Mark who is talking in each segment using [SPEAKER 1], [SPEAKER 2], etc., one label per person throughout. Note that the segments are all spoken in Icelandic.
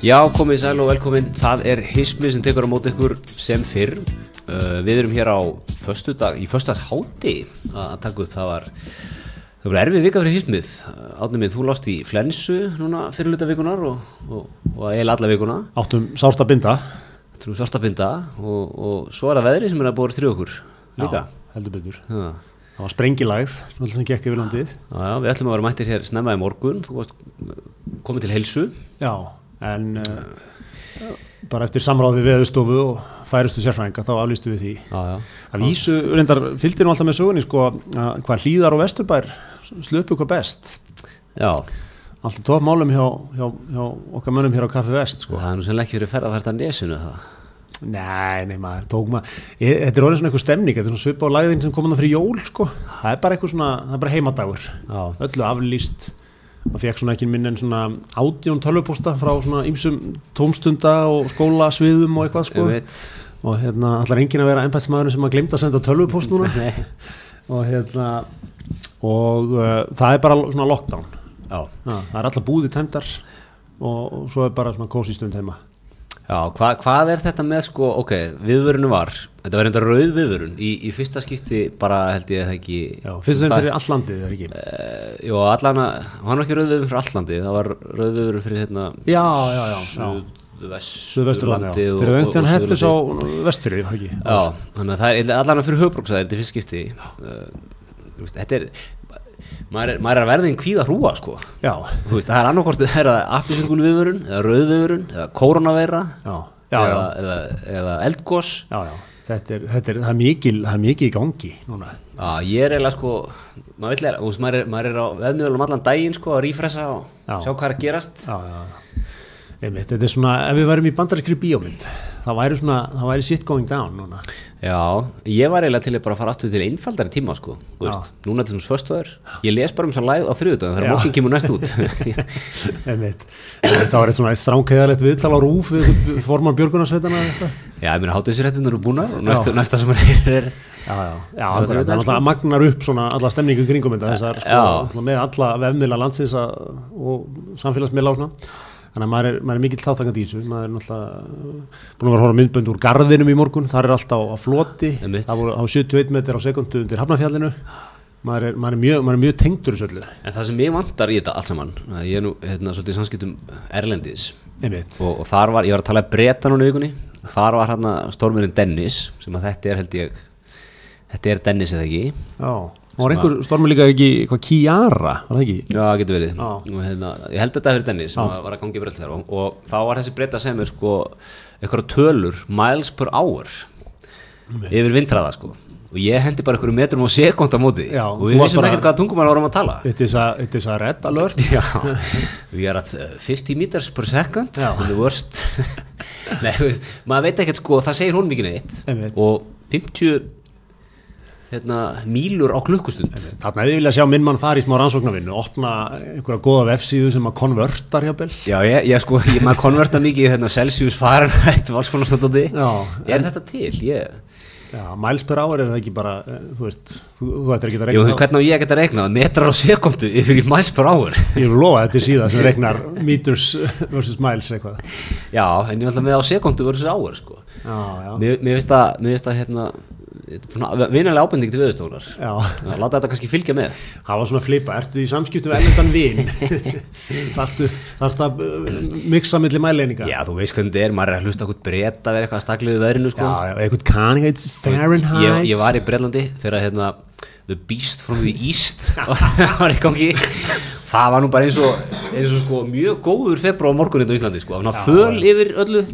[SPEAKER 1] Já, komið sæl og velkomin. Það er Hismi sem tekur á móti ykkur sem fyrr. Uh, við erum hér á föstudag, í föstudag háti að taka upp. Það var, það var erfið vika fyrir Hismið. Átnum minn, þú lást í flensu núna fyrir luta vikunar og, og, og eiginlega alla vikuna.
[SPEAKER 2] Áttum sárt að binda
[SPEAKER 1] Þú erum svartabinda og, og svo er það veðri sem er að búið stríð okkur líka.
[SPEAKER 2] Já, heldur betur
[SPEAKER 1] Já.
[SPEAKER 2] Það var sprengilægð, svona sem gekk yfir landið
[SPEAKER 1] Já, já, við ætlum að vera mættir hér snemma í morgun. Þú komið til heilsu.
[SPEAKER 2] Já, en uh, bara eftir samráð við veðustofu og færustu sérfræðinga þá aflýstu við því
[SPEAKER 1] Já, já.
[SPEAKER 2] að vísu, reyndar, fylgdi nú alltaf með sögunni sko, að hvað hlýðar og vesturbær slöpu hvað best
[SPEAKER 1] Já,
[SPEAKER 2] alltaf tóð málum hjá, hjá, hjá okkar mönnum hér á Kaffi Vest sko.
[SPEAKER 1] það er nú sennilega ekki verið ferð að fært að nesinu það.
[SPEAKER 2] Nei, nei maður, tók maður Þetta er orðin svona eitthvað stemning, þetta er svona svipa á lagðin sem komaðan fyrir jól sko. það er bara eitthvað svona, það er bara heimadagur
[SPEAKER 1] Já.
[SPEAKER 2] öllu aflýst maður fekk svona ekki minn en svona átjón tölvupósta frá svona ýmsum tómstunda og skólasviðum og eitthvað sko. Og hérna allar enginn að vera ennbætsmaður sem að glemta að senda tölvupóst núna? Og hérna og uh, það er bara svona lockdown.
[SPEAKER 1] Já.
[SPEAKER 2] Já, það er allar búði tæmdar og, og svo er bara svona kósi stund heima
[SPEAKER 1] Já, hva, hvað er þetta með sko, ok, viðvörunu var, þetta var reynda rauð viðvörun, í, í fyrsta skipti bara held ég að það ekki,
[SPEAKER 2] Já, fyrst sem
[SPEAKER 1] það,
[SPEAKER 2] fyrir all landið er ekki?
[SPEAKER 1] Uh, Jó, allan að, hann var ekki rauð viðvörun fyrir allandi, það var rauð viðvörun fyrir hérna,
[SPEAKER 2] Já, já, já, já. Suðvesturlandi
[SPEAKER 1] Suðvesturlandi
[SPEAKER 2] Þeir eru vöndan hettis á vestfyrir,
[SPEAKER 1] Já, þannig að það er allan að fyrir höfbruksæði, þetta fyrst skipti, uh, þú veist, þetta er, maður er, maður er að verða einn kvíða hrúa sko,
[SPEAKER 2] Já,
[SPEAKER 1] þú veist, það er annarkort, það er appisingul viðvörun, eða rauð viðvörun, eða koronaveira,
[SPEAKER 2] já, já,
[SPEAKER 1] eða, eða, eða eldgós,
[SPEAKER 2] já, já. Þetta er, þetta er, það er mikil, það er mikil í gangi núna.
[SPEAKER 1] Já, ég er eiginlega sko, maður þú veist, maður er, maður er á veðmiðlum allan daginn sko að rífressa og
[SPEAKER 2] Já.
[SPEAKER 1] sjá hvað er að gerast.
[SPEAKER 2] Já, já, já. Einmitt, þetta er svona, ef við værum í bandarískri bíómynd, það væri svona, það væri shit going down núna.
[SPEAKER 1] Já, ég var eiginlega til að bara fara aftur til einfaldari tíma sko, núna til þess föstuður, ég les bara um svo læð á þriðutöðum þegar morgun kemur næst út.
[SPEAKER 2] Það var eitt svona eitt stránkeiðalegt viðtal á rúf við formann Björgunarsveitana eitthvað.
[SPEAKER 1] Já, ég meina hátuðsréttinur eru búnar og næsta, næsta sem er er,
[SPEAKER 2] Já, já, já,
[SPEAKER 1] Það er
[SPEAKER 2] alltaf magnar upp svona alla stemningu kringum þetta þessar, sko, með alla vefmiðla landsins og samfélagsmiðla og svona þannig að maður er, maður er mikill þáttakandi í þessu. Maður er náttúrulega búin að vera að horfa á myndbönd úr garðinum í morgun, það er alltaf á floti. Það voru á 71 metr á sekundu undir Hafnarfjallinu. Maður er, maður er, mjög, mjög tengdur þessu öllu.
[SPEAKER 1] En það sem ég vantar í þetta allt saman, ég er nú, hérna, svolítið í samskiptum Erlendis. Og, og þar var, ég var að tala breyta núna í vikunni, þar var hérna stormurinn Dennis, sem að þetta er held ég, þetta er Dennis eða ekki,
[SPEAKER 2] já og var einhver stormur líka ekki, hvað Kiara? Var það ekki?
[SPEAKER 1] Já, það getur verið. Hérna, ég held þetta fyrir Dennis sem var að gangi breytta þar og, og þá var þessi breyta sem er sko eitthvað tölur, miles per hour yfir vindræða sko. Og ég hendi bara einhverju metrum á sekund á móti.
[SPEAKER 2] Já,
[SPEAKER 1] og við vissum ekkert hvaða tungumál vorum að tala.
[SPEAKER 2] It is a, it is a red alert.
[SPEAKER 1] Are at uh, 50 meters per second the worst. Nei, maður veit ekkert sko, það segir hún mikið neitt. Og 50 hérna, mílur á klukkustund.
[SPEAKER 2] Þarna hefði ég vilja sjá minn mann fara í smá rannsóknarvinnu opna einhverja góða vefsíðu sem að konvertar hjá
[SPEAKER 1] Já, ég, ég sko, ég maður konverta mikið í hérna, Celsius, Fahrenheit, valskonastöndi
[SPEAKER 2] Já,
[SPEAKER 1] Er þetta til? Ég,
[SPEAKER 2] Já, miles per hour er það ekki bara, eh, þú veist, þú, þú ættir ekki að
[SPEAKER 1] jú,
[SPEAKER 2] regna
[SPEAKER 1] hvernig á ég að geta regnað metrar á sekundu yfir í miles per hour.
[SPEAKER 2] Ég vil lofa þetta er síðan sem regnar meters versus miles eitthvað.
[SPEAKER 1] Já, en ég ætla með á sekundu versus hour sko.
[SPEAKER 2] Já, já,
[SPEAKER 1] Mér, mér það, það vinalega ábending til viðstólar. Láta þetta kannski fylgja með
[SPEAKER 2] Það var svona flipa, ertu í samskiptu við ellendan vin? þarftu, þarftu að uh, mixa milli mæleininga?
[SPEAKER 1] Já, þú veist hvernig þetta er, maður er að hlusta okkur breyta verið eitthvað að stagliðu veðrinu sko.
[SPEAKER 2] já, eitthvað Fahrenheit, Fahrenheit.
[SPEAKER 1] ég, ég var í Breitlandi þegar hérna The Beast from the East var í gangi það var nú bara eins og, eins og sko, mjög góður februar morgun hérna á Íslandi sko. Þannig að föl yfir öllu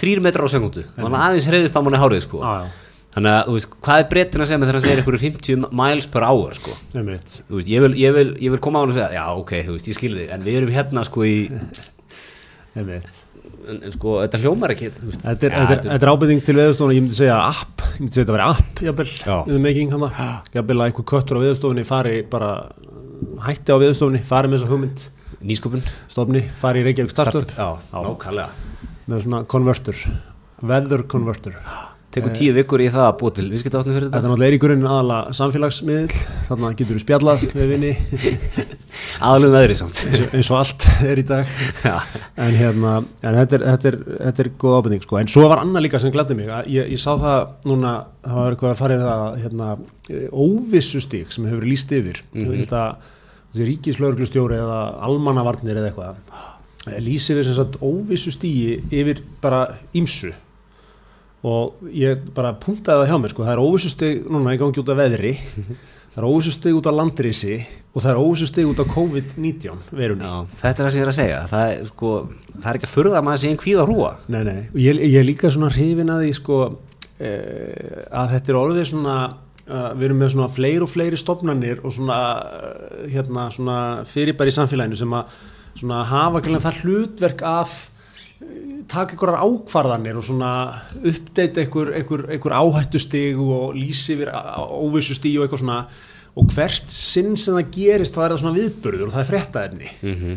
[SPEAKER 1] þrýr metrar á sekundu þannig að aðeins reyðist á manni hárið sko.
[SPEAKER 2] Já, já,
[SPEAKER 1] þannig að þú veist, hvað er breytin að segja með þegar hann segir einhverju 50 miles per hour sko.
[SPEAKER 2] einmitt.
[SPEAKER 1] Þú veist, ég, vil, ég, vil, ég vil koma á hann og segja já ok, þú veist, ég skilði en við erum hérna sko í
[SPEAKER 2] Einmitt.
[SPEAKER 1] en, en sko, þetta hljómar ekki þú veist,
[SPEAKER 2] Þetta er, þetta er, þetta er ábyrðing til veðurstofuna, ég myndi segja app, ég myndi segja þetta að vera app, jafnvel, in the making hana, jafnvel að einhver köttur á veðurstofunni fari bara, hætti á veðurstofunni, fari með þessa hugmynd,
[SPEAKER 1] nýsköpun
[SPEAKER 2] með
[SPEAKER 1] tekur tíu vikur í það að búa til viðskiptaáttum fyrir
[SPEAKER 2] Þetta.
[SPEAKER 1] Þetta
[SPEAKER 2] er náttúrulega í grunninn aðala samfélagsmiðl, þarna getur þú spjallað við vinni.
[SPEAKER 1] aðalum veðri samt.
[SPEAKER 2] Eins og allt er í dag. En hérna, en þetta er, þetta er, þetta er góð ábending sko, en svo var annað líka sem glætti mig. Að ég, ég sá það núna, það var eitthvað að fara í það hérna, óvissu stík sem hefur lýst yfir. Mm. -hmm. þessi ríkislauglustjóri eða almannavarnir eða eitthvað lýsi við sem sagt óvissu stígi yfir bara ímsu og ég bara punktaði það hjá mér sko, það er óvissu stíg núna í gangi út af veðri. Það er óvissu stíg út af landrisi. Og það er óvissu stíg út af COVID-19 verunni
[SPEAKER 1] Já, þetta er það sem ég er að segja. Það er, sko, það er ekki að furða að maður sé einn kvíð að hrúa
[SPEAKER 2] Nei, nei, og ég, ég er líka svona hrifin að því sko eh, að þetta er orðið svona uh, við erum með svona fleiri og fleiri stofnanir og svona, uh, hérna, svona fyrirbæri í samfélaginu sem að svona hafa gælega það hlutverk eh, taka einhverjar ákvarðanir og svona uppdeita einhver, einhver, einhver áhættustig og lýsi yfir óvissustig og eitthvað svona. Og hvert sinn sem það gerist þá er það svona viðburður og það er fréttaefni.
[SPEAKER 1] Mm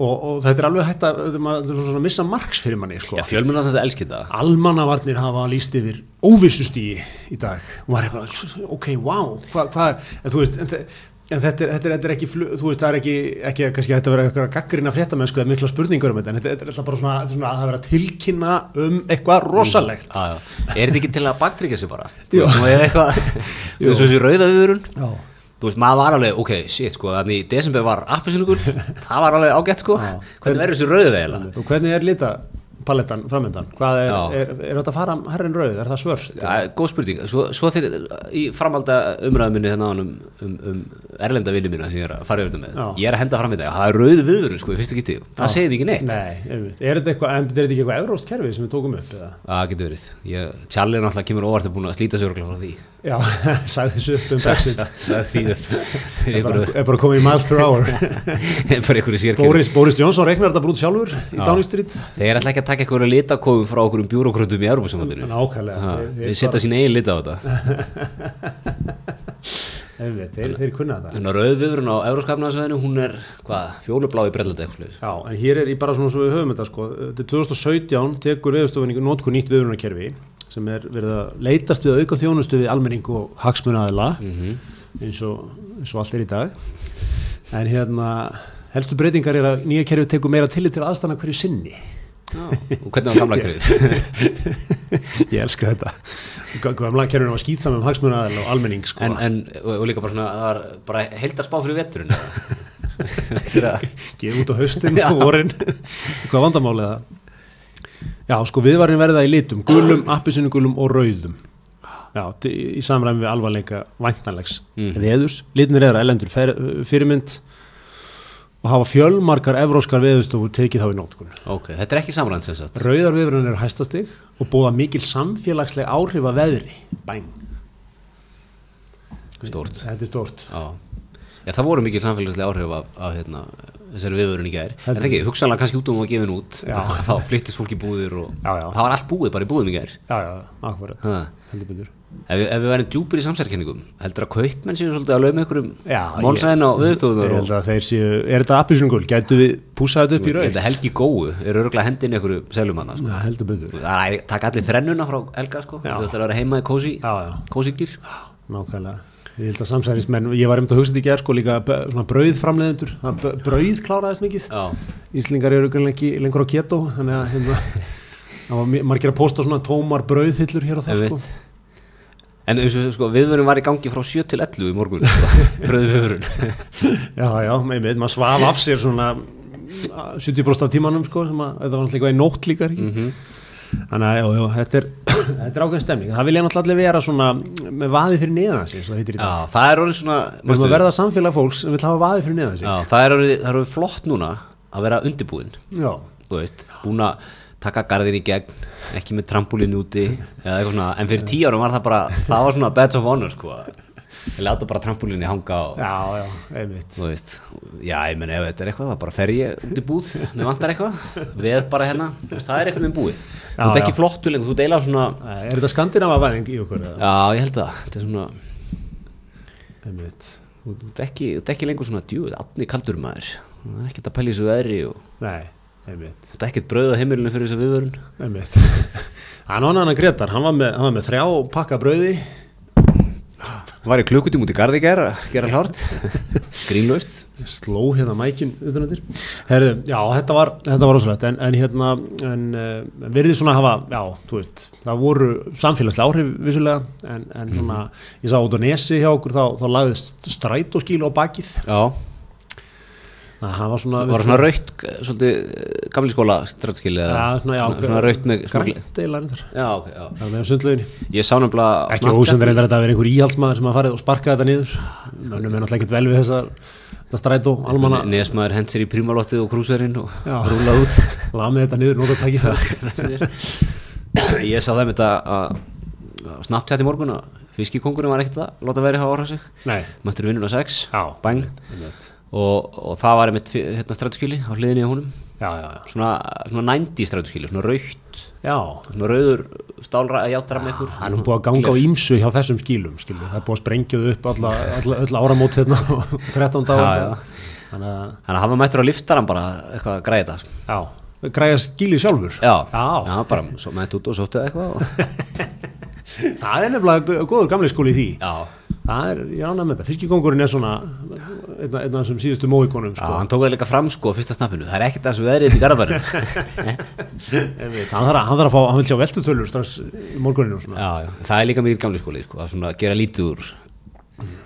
[SPEAKER 2] og, og þetta er alveg hægt að þetta er svona að missa marks fyrir manni sko.
[SPEAKER 1] Já, fjölmjörn á þetta elskir það
[SPEAKER 2] almannavarnir hafa líst yfir óvissustígi í dag. Og maður er bara, ok, wow hvað hva, en þú veist en, þe- en þetta, er, þetta, er, þetta er ekki, þú veist, það er ekki ekki að kannski þetta vera eitthvað gaggrina fréttamennsku eða mikla spurningur um þetta, en þetta, þetta er alltaf bara svona, þetta er svona að það vera að tilkynna um eitthvað rosalegt
[SPEAKER 1] Já, já. Er þetta ekki til að baktryggja sig bara? Þú veist, nú er eitthvað Þú veist, þessi rauðaðurinn
[SPEAKER 2] Já.
[SPEAKER 1] Þú veist, maður var alveg, ok, shit, sko Þannig í desember var appelsinugur Það var alveg ágætt, sko
[SPEAKER 2] Já.
[SPEAKER 1] Hvernig verður þessi rauðið eiginlega?
[SPEAKER 2] og hvernig er lita palettan framöndan? Hvað er, er, er, þetta að fara herrin rauð? Er það svört?
[SPEAKER 1] Já, góð spurning, svo, svo þeir í framalda umræðu minni hérna um, um, um erlenda vinni mína sem ég er að fara yfir þetta með
[SPEAKER 2] Já.
[SPEAKER 1] ég er að henda fram í dag, það er rauð viðvörun sko, í fyrsta getið, það segir ekki neitt
[SPEAKER 2] Nei, er þetta eitthvað, en er þetta ekki eitthvað euróst kerfi sem við tókum upp?
[SPEAKER 1] Það getur verið, Charlie náttúrulega kemur óvart að búin að slíta sig
[SPEAKER 2] Já, sagði þessu upp um Brexit.
[SPEAKER 1] sagði því upp.
[SPEAKER 2] Er
[SPEAKER 1] er
[SPEAKER 2] bara, er komið í miles per hour.
[SPEAKER 1] Er bara einhverju sérkjör
[SPEAKER 2] Boris, Boris Johnson reiknar þetta brútt sjálfur í. Downing Street.
[SPEAKER 1] Þeir ætla ekki að taka einhverju litakofum frá okkur um bjúrókröndum í Európa-samvændinu
[SPEAKER 2] Nákvæmlega. Þeir-
[SPEAKER 1] setja sín eigin lita á þetta.
[SPEAKER 2] Þeir, þeir kunna þetta
[SPEAKER 1] en rauð viðvörun á Euróskapnaðsvæðinu hún er, hvað, fjólublá í brellandi eitthvað
[SPEAKER 2] Já, en hér er í bara svona svo við höfum þetta sko. Þetta er 2017 tekur viðstofan í nótku nýtt viðrunarkerfi sem er verið að leitast við að auka þjónustu við almenning og hagsmunaðila eins, og, eins og allt er í dag. En hérna helstu breytingar er að nýja kerfi tekur meira tillit til aðstæðna hverju sinni.
[SPEAKER 1] Og hvernig var gamla krið
[SPEAKER 2] Ég elska þetta. Gamla kerfinu var skýtsam um hagsmunaðila og almenning sko.
[SPEAKER 1] En, en, og, og líka bara svona bara heildar spá fyrir að
[SPEAKER 2] Geð út á haustin
[SPEAKER 1] Já.
[SPEAKER 2] og vorin. Hvað vandamálið það? Já, sko viðvarin verða í litum Gulum, appisinu gulum og rauðum. Já, í samræmi við alvarleika væntanlegs
[SPEAKER 1] Mhm.
[SPEAKER 2] veðurs. Litinir er elendur fyrirmynd og hafa fjölmarkar evróskar veðustofur tekið þá í nótkun
[SPEAKER 1] ok, þetta er ekki samrænt sem sagt.
[SPEAKER 2] Rauðar viðvarin eru hæstastig og búða mikil samfélagsleg áhrif að veðri. Bæn.
[SPEAKER 1] Stórt.
[SPEAKER 2] Þetta er stort
[SPEAKER 1] Já. Já, það voru mikið samfélagslega áhrif af, af hérna, þessari viðvörun í gær
[SPEAKER 2] Heldur.
[SPEAKER 1] en ekki, hugsanlega kannski út um að gefa henn út þá flyttist fólk í búðir og
[SPEAKER 2] Já, já.
[SPEAKER 1] það var allt búið bara í búðum í gær
[SPEAKER 2] Já, já, akkurat, heldur betur
[SPEAKER 1] ef, við- ef við værum djúpir í samsærkenningum heldur að kaupmenn séu svolítið að lauma einhverjum
[SPEAKER 2] Já,
[SPEAKER 1] málsæðin á
[SPEAKER 2] Ég
[SPEAKER 1] viðstofunar
[SPEAKER 2] held
[SPEAKER 1] og
[SPEAKER 2] að þeir séu, er þetta appisinu gul? Gætu við púsað þetta upp í rauð?
[SPEAKER 1] þetta Helgi Góu er örgulega hendin einhverju selumanna sko.
[SPEAKER 2] Já, heldur betur
[SPEAKER 1] það er taka allir þrennuna frá Helga sko. Þú ætlar að vera heima í kósigýr
[SPEAKER 2] nákvæmlega Ég held að samsærismenn, ég var um að hugsa þetta í gerð sko líka svona brauðframleiðendur það b- brauð kláraðist mikið
[SPEAKER 1] já,
[SPEAKER 2] Íslingar eru ekki lengur á keto þannig að hérna, það margir að posta svona tómar brauðhillur hér og það sko.
[SPEAKER 1] En sko, viðvörun var í gangi frá 7 til 11 í morgun sko. Rauði viðvörun
[SPEAKER 2] Já, já, með með, maður svaf af sér svona 70% af tímanum sko sem að þetta var náttúrulega eitthvað í nótt líka ekki
[SPEAKER 1] Mhm.
[SPEAKER 2] Þannig að, já, já, þetta er, þetta er ákveðin stemning. Það vil ég náttúrulega allir vera svona með vaði fyrir neðan sig, það
[SPEAKER 1] er orðið svona
[SPEAKER 2] Við erum að verða samfélag fólks sem vil hafa vaði fyrir neðan sig.
[SPEAKER 1] já, það, er orðið, það er orðið flott núna að vera undirbúinn búin að taka garðin í gegn ekki með trampolín úti eða eitthvað svona, en fyrir tíu árum var það bara það var svona badge of honor sko ég láta bara trampolínu hanga og
[SPEAKER 2] já, já, einmitt.
[SPEAKER 1] veist, já, ég menn ef þetta er eitthvað, þá bara fer ég út í búð mér vantar eitthvað, við bara hérna veist, það er eitthvað með búið, þú ert ekki flottu lengur, þú deila svona
[SPEAKER 2] Er þetta skandinava væðing í okkur?
[SPEAKER 1] já, ég held það, þetta er svona
[SPEAKER 2] Einmitt.
[SPEAKER 1] þú ert ekki, ekki lengur svona djúð, atni kaldur maður það er ekkert að pæla í þessu veðri og
[SPEAKER 2] Nei, einmitt.
[SPEAKER 1] þú ert ekkert brauð á heimilinu fyrir þessu viðvörun
[SPEAKER 2] Einmitt. Var hann Gretar, hann var með, hann var með þrjá pakka brauði
[SPEAKER 1] var í klukkutíum út í garði gera, gera hlárt grínlaust.
[SPEAKER 2] Sló hérna mækin utanandir Herðu, já, þetta var, var rosalegt. En, en hérna, en uh, verðið svona að hafa, já, þú veist það voru samfélagslega áhrif vissulega. En, en svona, ég sá út á nesi hjá okkur þá, þá lagðist strætóskíl á bakið.
[SPEAKER 1] Já,
[SPEAKER 2] það var svona,
[SPEAKER 1] svona raukt gamli skóla strætskili
[SPEAKER 2] já, svona,
[SPEAKER 1] svona raukt með
[SPEAKER 2] grænt eiginlega reyndar.
[SPEAKER 1] já, ok, já.
[SPEAKER 2] Það var með sundlauginni.
[SPEAKER 1] Ég sá nefnilega
[SPEAKER 2] ekki ósendur reyndar að þetta verið einhver íhaldsmaður sem að farið og sparkaði þetta niður. Mönnum er náttúrulega ekkert vel við þessar þetta strætó, almanna
[SPEAKER 1] nesmaður hent sér í prímalottið og krúserinn og rúlað út.
[SPEAKER 2] Lamið þetta niður, nota það
[SPEAKER 1] ég sá þeim þetta að snabbt hætti morgun að fiskikongurinn var ekkert að láta verið hafa ára sig. Mættur vinnun á sex.
[SPEAKER 2] Já.
[SPEAKER 1] Og, og það var einmitt hérna strætóskili á hliðinni á honum.
[SPEAKER 2] Já, já, já,
[SPEAKER 1] svona, svona 90 strætóskili, svona raukt svona rauður stálra að játra með ykkur
[SPEAKER 2] Það er nú búið að ganga á ímsu hjá þessum skílum skilur. það er búið að sprengja upp alla, alla, alla áramót hérna á 13 daga
[SPEAKER 1] Já, já.
[SPEAKER 2] þannig að
[SPEAKER 1] að hafa mættur á liftaran bara eitthvað að græða þetta.
[SPEAKER 2] Já, græja skíli sjálfur?
[SPEAKER 1] Já,
[SPEAKER 2] Já.
[SPEAKER 1] bara mætt út og sóttu eitthvað og...
[SPEAKER 2] það er nefnilega gó- góður gamli skóli í því.
[SPEAKER 1] Já,
[SPEAKER 2] það er, ég ánæg með þetta, fiskikongurinn er svona einn af þessum síðustu móikonum
[SPEAKER 1] já,
[SPEAKER 2] sko.
[SPEAKER 1] hann tók það líka fram sko fyrsta snappinu, það er ekkert það sem veðrið í garðabærum
[SPEAKER 2] hann þarf að, hann þarf að fá, hann vil sjá veltutölur strax í morguninu
[SPEAKER 1] já, já, það er líka mikið gamli skóli sko, að svona gera lítið úr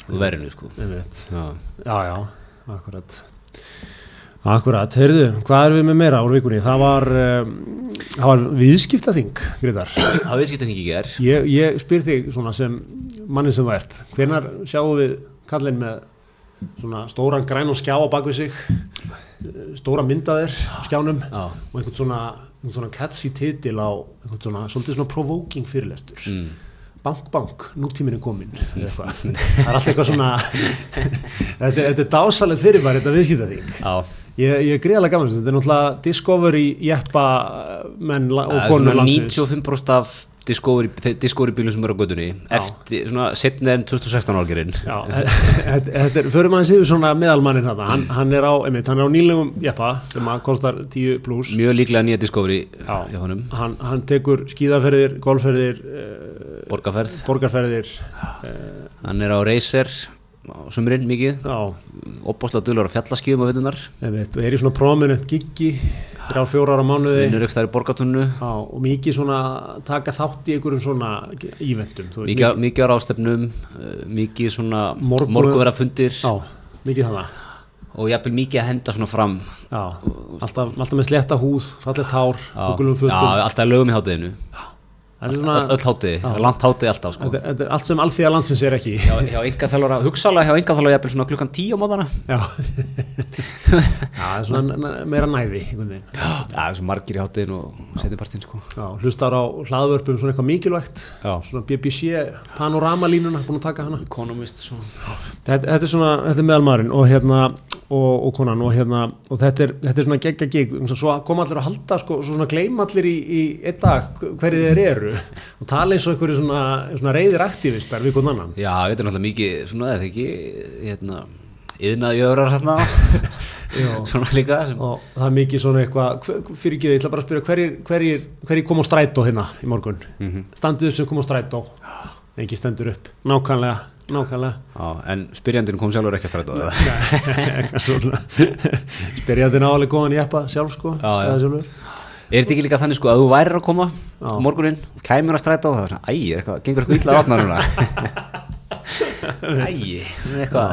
[SPEAKER 1] verðinu sko. Já.
[SPEAKER 2] já, já, akkurat. Akkurat, heyrðu, hvað erum við með meira úr vikunni, það var um, það var viðskiptaþing, Greitar
[SPEAKER 1] það viðskipt ekki ger
[SPEAKER 2] Ég, ég spyr þig svona sem manni sem þú ert hvenar sjáum við kallinn með svona stóran græn og skjá á bakvið sig stóra myndaðir á skjánum
[SPEAKER 1] Já.
[SPEAKER 2] og einhvern svona, einhvern svona catchy titil á einhvern svona, svolítið svona provoking fyrirlestur.
[SPEAKER 1] Mm.
[SPEAKER 2] bank bank, nútíminn er komin það er alltaf eitthvað svona þetta, þetta er dásalegt fyrirbæri þetta viðskipta þing
[SPEAKER 1] já,
[SPEAKER 2] ég, ég er greiðlega gaman þetta er náttúrulega Discovery jeppa menn la- og konur landsins.
[SPEAKER 1] 95% af Discovery, Discovery bílum sem eru á gödunni eftir svona setna en 2016 álgerinn
[SPEAKER 2] þetta er, förum aðeins yfir svona meðalmannin þarna, hann, hann er á, einmitt, hann er á nýlegum jeppa sem að kostar 10 pluss,
[SPEAKER 1] mjög líklega nýja Discovery
[SPEAKER 2] Já.
[SPEAKER 1] hjá honum,
[SPEAKER 2] hann, hann tekur skíðaferðir, golfferðir, uh,
[SPEAKER 1] borgarferð.
[SPEAKER 2] borgarferðir,
[SPEAKER 1] hann er á Racer á sumrin mikið.
[SPEAKER 2] Já,
[SPEAKER 1] opbáslega dölur á fjallaskíðum á vittunar
[SPEAKER 2] og er í svona prominent giggi, þrjá fjóra ára mánuði, já, og mikið svona taka þátt í einhverjum svona veist,
[SPEAKER 1] mikið, mikið á rástefnum uh, mikið svona
[SPEAKER 2] Morgu-
[SPEAKER 1] morguvera fundir
[SPEAKER 2] já, mikið þannig,
[SPEAKER 1] og jafnvel mikið að henda svona fram.
[SPEAKER 2] Já, alltaf, alltaf með sletta húð, fallegt hár,
[SPEAKER 1] já, já, alltaf lögum í
[SPEAKER 2] þetta er
[SPEAKER 1] öll,
[SPEAKER 2] svona,
[SPEAKER 1] hátiði, langt hátiði alltaf sko.
[SPEAKER 2] þetta, þetta er allt sem alþýða landsins er ekki,
[SPEAKER 1] hjá, hjá engaþjálfara, hugsalega hjá engaþjálfara jafnvel svona klukkan tíu á mótana
[SPEAKER 2] Já, Já það er svona meira næði
[SPEAKER 1] já, það er svo margir í hátiðinu og setjumpartin sko.
[SPEAKER 2] Já, hlustar á hlaðvörpum svona eitthvað mikilvægt.
[SPEAKER 1] Já.
[SPEAKER 2] svona BBC panoramalínuna búin að taka hana.
[SPEAKER 1] Economist svona.
[SPEAKER 2] þetta, þetta er svona, þetta er meðalmaðurinn og hérna og, og konan og hérna og þetta er, þetta er svona geggja gig. Svo koma allir að halda sko, svo svona gleym allir í, í einn dag hverju þeir eru og tala eins og einhverju svona, svona reyðir aktivistar við hvern annan.
[SPEAKER 1] Já, þetta er náttúrulega mikið svona eða ekki hérna, yðnaði jöfrar hérna svona líka sem,
[SPEAKER 2] og það er mikið svona eitthvað hver- fyrir ekki, ég ætla bara að spyrja hverjir, hverjir, hverjir kom á strætó hérna í morgun?
[SPEAKER 1] Mhm.
[SPEAKER 2] standuð upp sem kom á strætó. Engi stendur upp, nákvæmlega nákvæmlega.
[SPEAKER 1] Já, en spyrjandinn kom sjálfur ekki að stræta á það
[SPEAKER 2] eitthvað svona. Spyrjandi nálega góðan jeppa sjálf sko.
[SPEAKER 1] Já, já. Er þetta ekki líka þannig sko að þú værir að koma morguninn, kæmur að stræta og það er svona, æ, er eitthvað, gengur eitthvað illa vatna núna? Æ, eitthvað.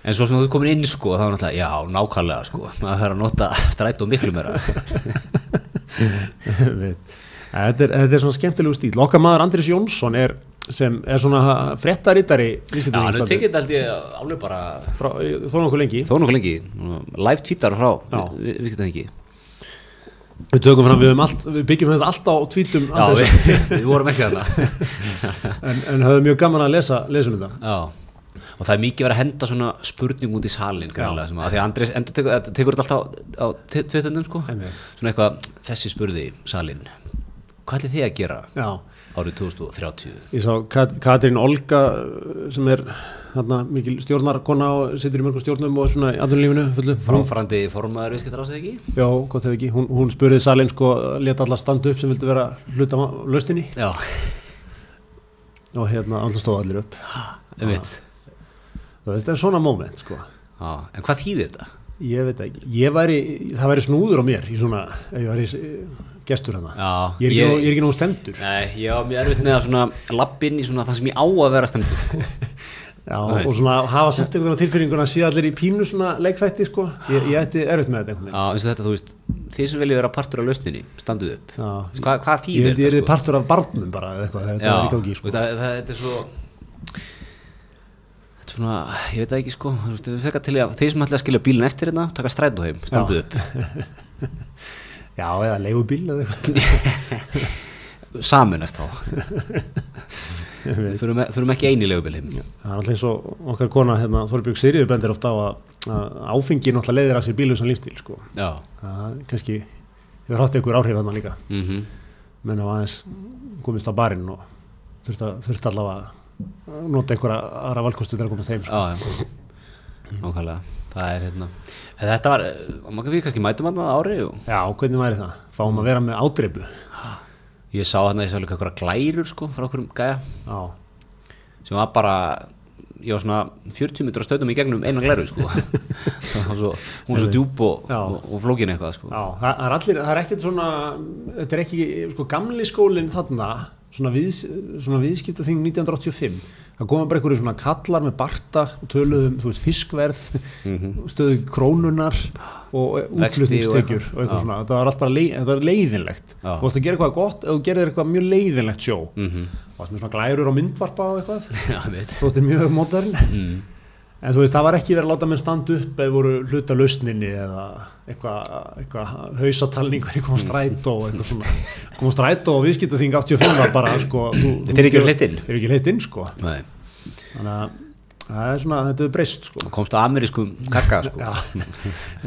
[SPEAKER 1] En svo sem þú komin inn sko, þá er náttúrulega, já, nákvæmlega sko maður þarf að nota stræta miklu meira.
[SPEAKER 2] Veit. þetta, er, þetta er svona skemmtilegu stíl okkar maður Andris Jónsson er sem er svona fréttarittari
[SPEAKER 1] Já, hann hefur tekið þetta held ég alveg bara
[SPEAKER 2] þó nokkuð lengi.
[SPEAKER 1] Lengi, live tweetar frá
[SPEAKER 2] Já.
[SPEAKER 1] Við,
[SPEAKER 2] tökum fram, við, allt, við byggjum þetta allt á tvítum
[SPEAKER 1] Já, við, við vorum ekki þarna.
[SPEAKER 2] En, en höfum mjög gaman að lesa lesum þetta.
[SPEAKER 1] Já, og það er mikið verið að henda svona spurning út í salin greinlega, sem að því að Andrés endur tekur, tekur þetta alltaf á tveitundum sko.
[SPEAKER 2] Einmitt.
[SPEAKER 1] svona eitthvað, þessi spurði salin hvað ætlið þið að gera?
[SPEAKER 2] Já,
[SPEAKER 1] árið 2030
[SPEAKER 2] ég sá Kat Katrín Olga sem er þarna mikil stjórnarkona og situr í mörgum stjórnum og svona í hún,
[SPEAKER 1] fráfarandi formaður viðskiptar ásæði ekki?
[SPEAKER 2] Já, gott ef ekki, hún, hún spurði salin sko, leta alla standa upp sem vildu vera hluta lausninni.
[SPEAKER 1] Já,
[SPEAKER 2] og hérna alltaf stóð allir upp. Þú veist, það er svona moment sko.
[SPEAKER 1] Já, en hvað þýðir þetta?
[SPEAKER 2] ég veit ekki, ég væri það væri snúður á mér í svona ef ég væri eh, gestur hana
[SPEAKER 1] Já,
[SPEAKER 2] ég er ekki, er ekki nógu stendur
[SPEAKER 1] Nei, ég var mjög erfitt með að svona lappinn í svona það sem ég á að vera stendur sko.
[SPEAKER 2] Já,
[SPEAKER 1] Nei.
[SPEAKER 2] og svona hafa sett einhvern veginn tilfinninguna að sé allir í pínu svona leikþætti sko ég, ég ætti erfitt með þetta
[SPEAKER 1] Já, eins og þetta, þú veist þið sem viljið vera partur af lausninni, standuð upp
[SPEAKER 2] Já.
[SPEAKER 1] Hvað, hvað þýðir
[SPEAKER 2] held ég er
[SPEAKER 1] þetta? sko?
[SPEAKER 2] partur af barnum bara eða eitthvað þetta er
[SPEAKER 1] það, það, þetta er svo Þetta er svona, ég veit ekki sko þeir sem ætla að skilja bílinn eftir hérna taka strætó heim, standuð upp
[SPEAKER 2] Já, eða leigubíl eða eitthvað.
[SPEAKER 1] Saminast þá. Förum, förum ekki eini heim.
[SPEAKER 2] Það er alltaf eins og okkar kona hérna, Þorbjörg Sirriður bendir oft á að, áfengi náttúrulega leiðir að sér bílusan lífstíl sko. Kannski hefur haft einhver áhrif þarna líka.
[SPEAKER 1] Mm
[SPEAKER 2] menn á aðeins komist á barinn og þurft, allavega að nota einhverja aðra valkostu þegar að komast heim sko.
[SPEAKER 1] Já, já. Nákvæmlega, það er hérna Þetta var, maður við kannski mætum hann ári og
[SPEAKER 2] Já, hvernig væri það? Fáum að vera með ádreipu
[SPEAKER 1] ég sá hann að ég sá líka eitthvað glærur sko frá okkur gæja.
[SPEAKER 2] Já,
[SPEAKER 1] sem var bara ég var svona 40 minnur að stöðum í gegnum eina glæru sko. Svo, hún var svo djúb og, og, og flókin eitthvað sko.
[SPEAKER 2] Já, það það er allir, það er ekkert svona, þetta er ekki, sko, gamli skólinn þarna, svona, við, svona viðskipta þing 1985, það koma bara einhverju svona kallar með barta og töluðum, þú veist, fiskverð, stöðu krónunar og
[SPEAKER 1] Mhm. Vexti og eitthvað.
[SPEAKER 2] svona, þetta var allt bara leið, þetta var leiðinlegt.
[SPEAKER 1] Já.
[SPEAKER 2] Þú varst að gera eitthvað gott ef þú gerir eitthvað mjög leiðinlegt sjó.
[SPEAKER 1] mm
[SPEAKER 2] Þú varst með svona glærur og myndvarpa og eitthvað,
[SPEAKER 1] já, veit
[SPEAKER 2] þú varst mjög modern.
[SPEAKER 1] mm.
[SPEAKER 2] En þú veist, það var ekki verið að láta menn standa upp ef voru hluta lausninni eða eitthvað eitthva, hausatalning hvernig koma strætó og eitthvað svona. Koma strætó og viðskiptaþing 85 var bara sko,
[SPEAKER 1] Þetta er ekki hleypt inn.
[SPEAKER 2] Þetta er ekki hleitt inn sko.
[SPEAKER 1] Nei.
[SPEAKER 2] þannig að það er svona, þetta er breyst sko.
[SPEAKER 1] Og komst á amerískum kakka sko.
[SPEAKER 2] Já,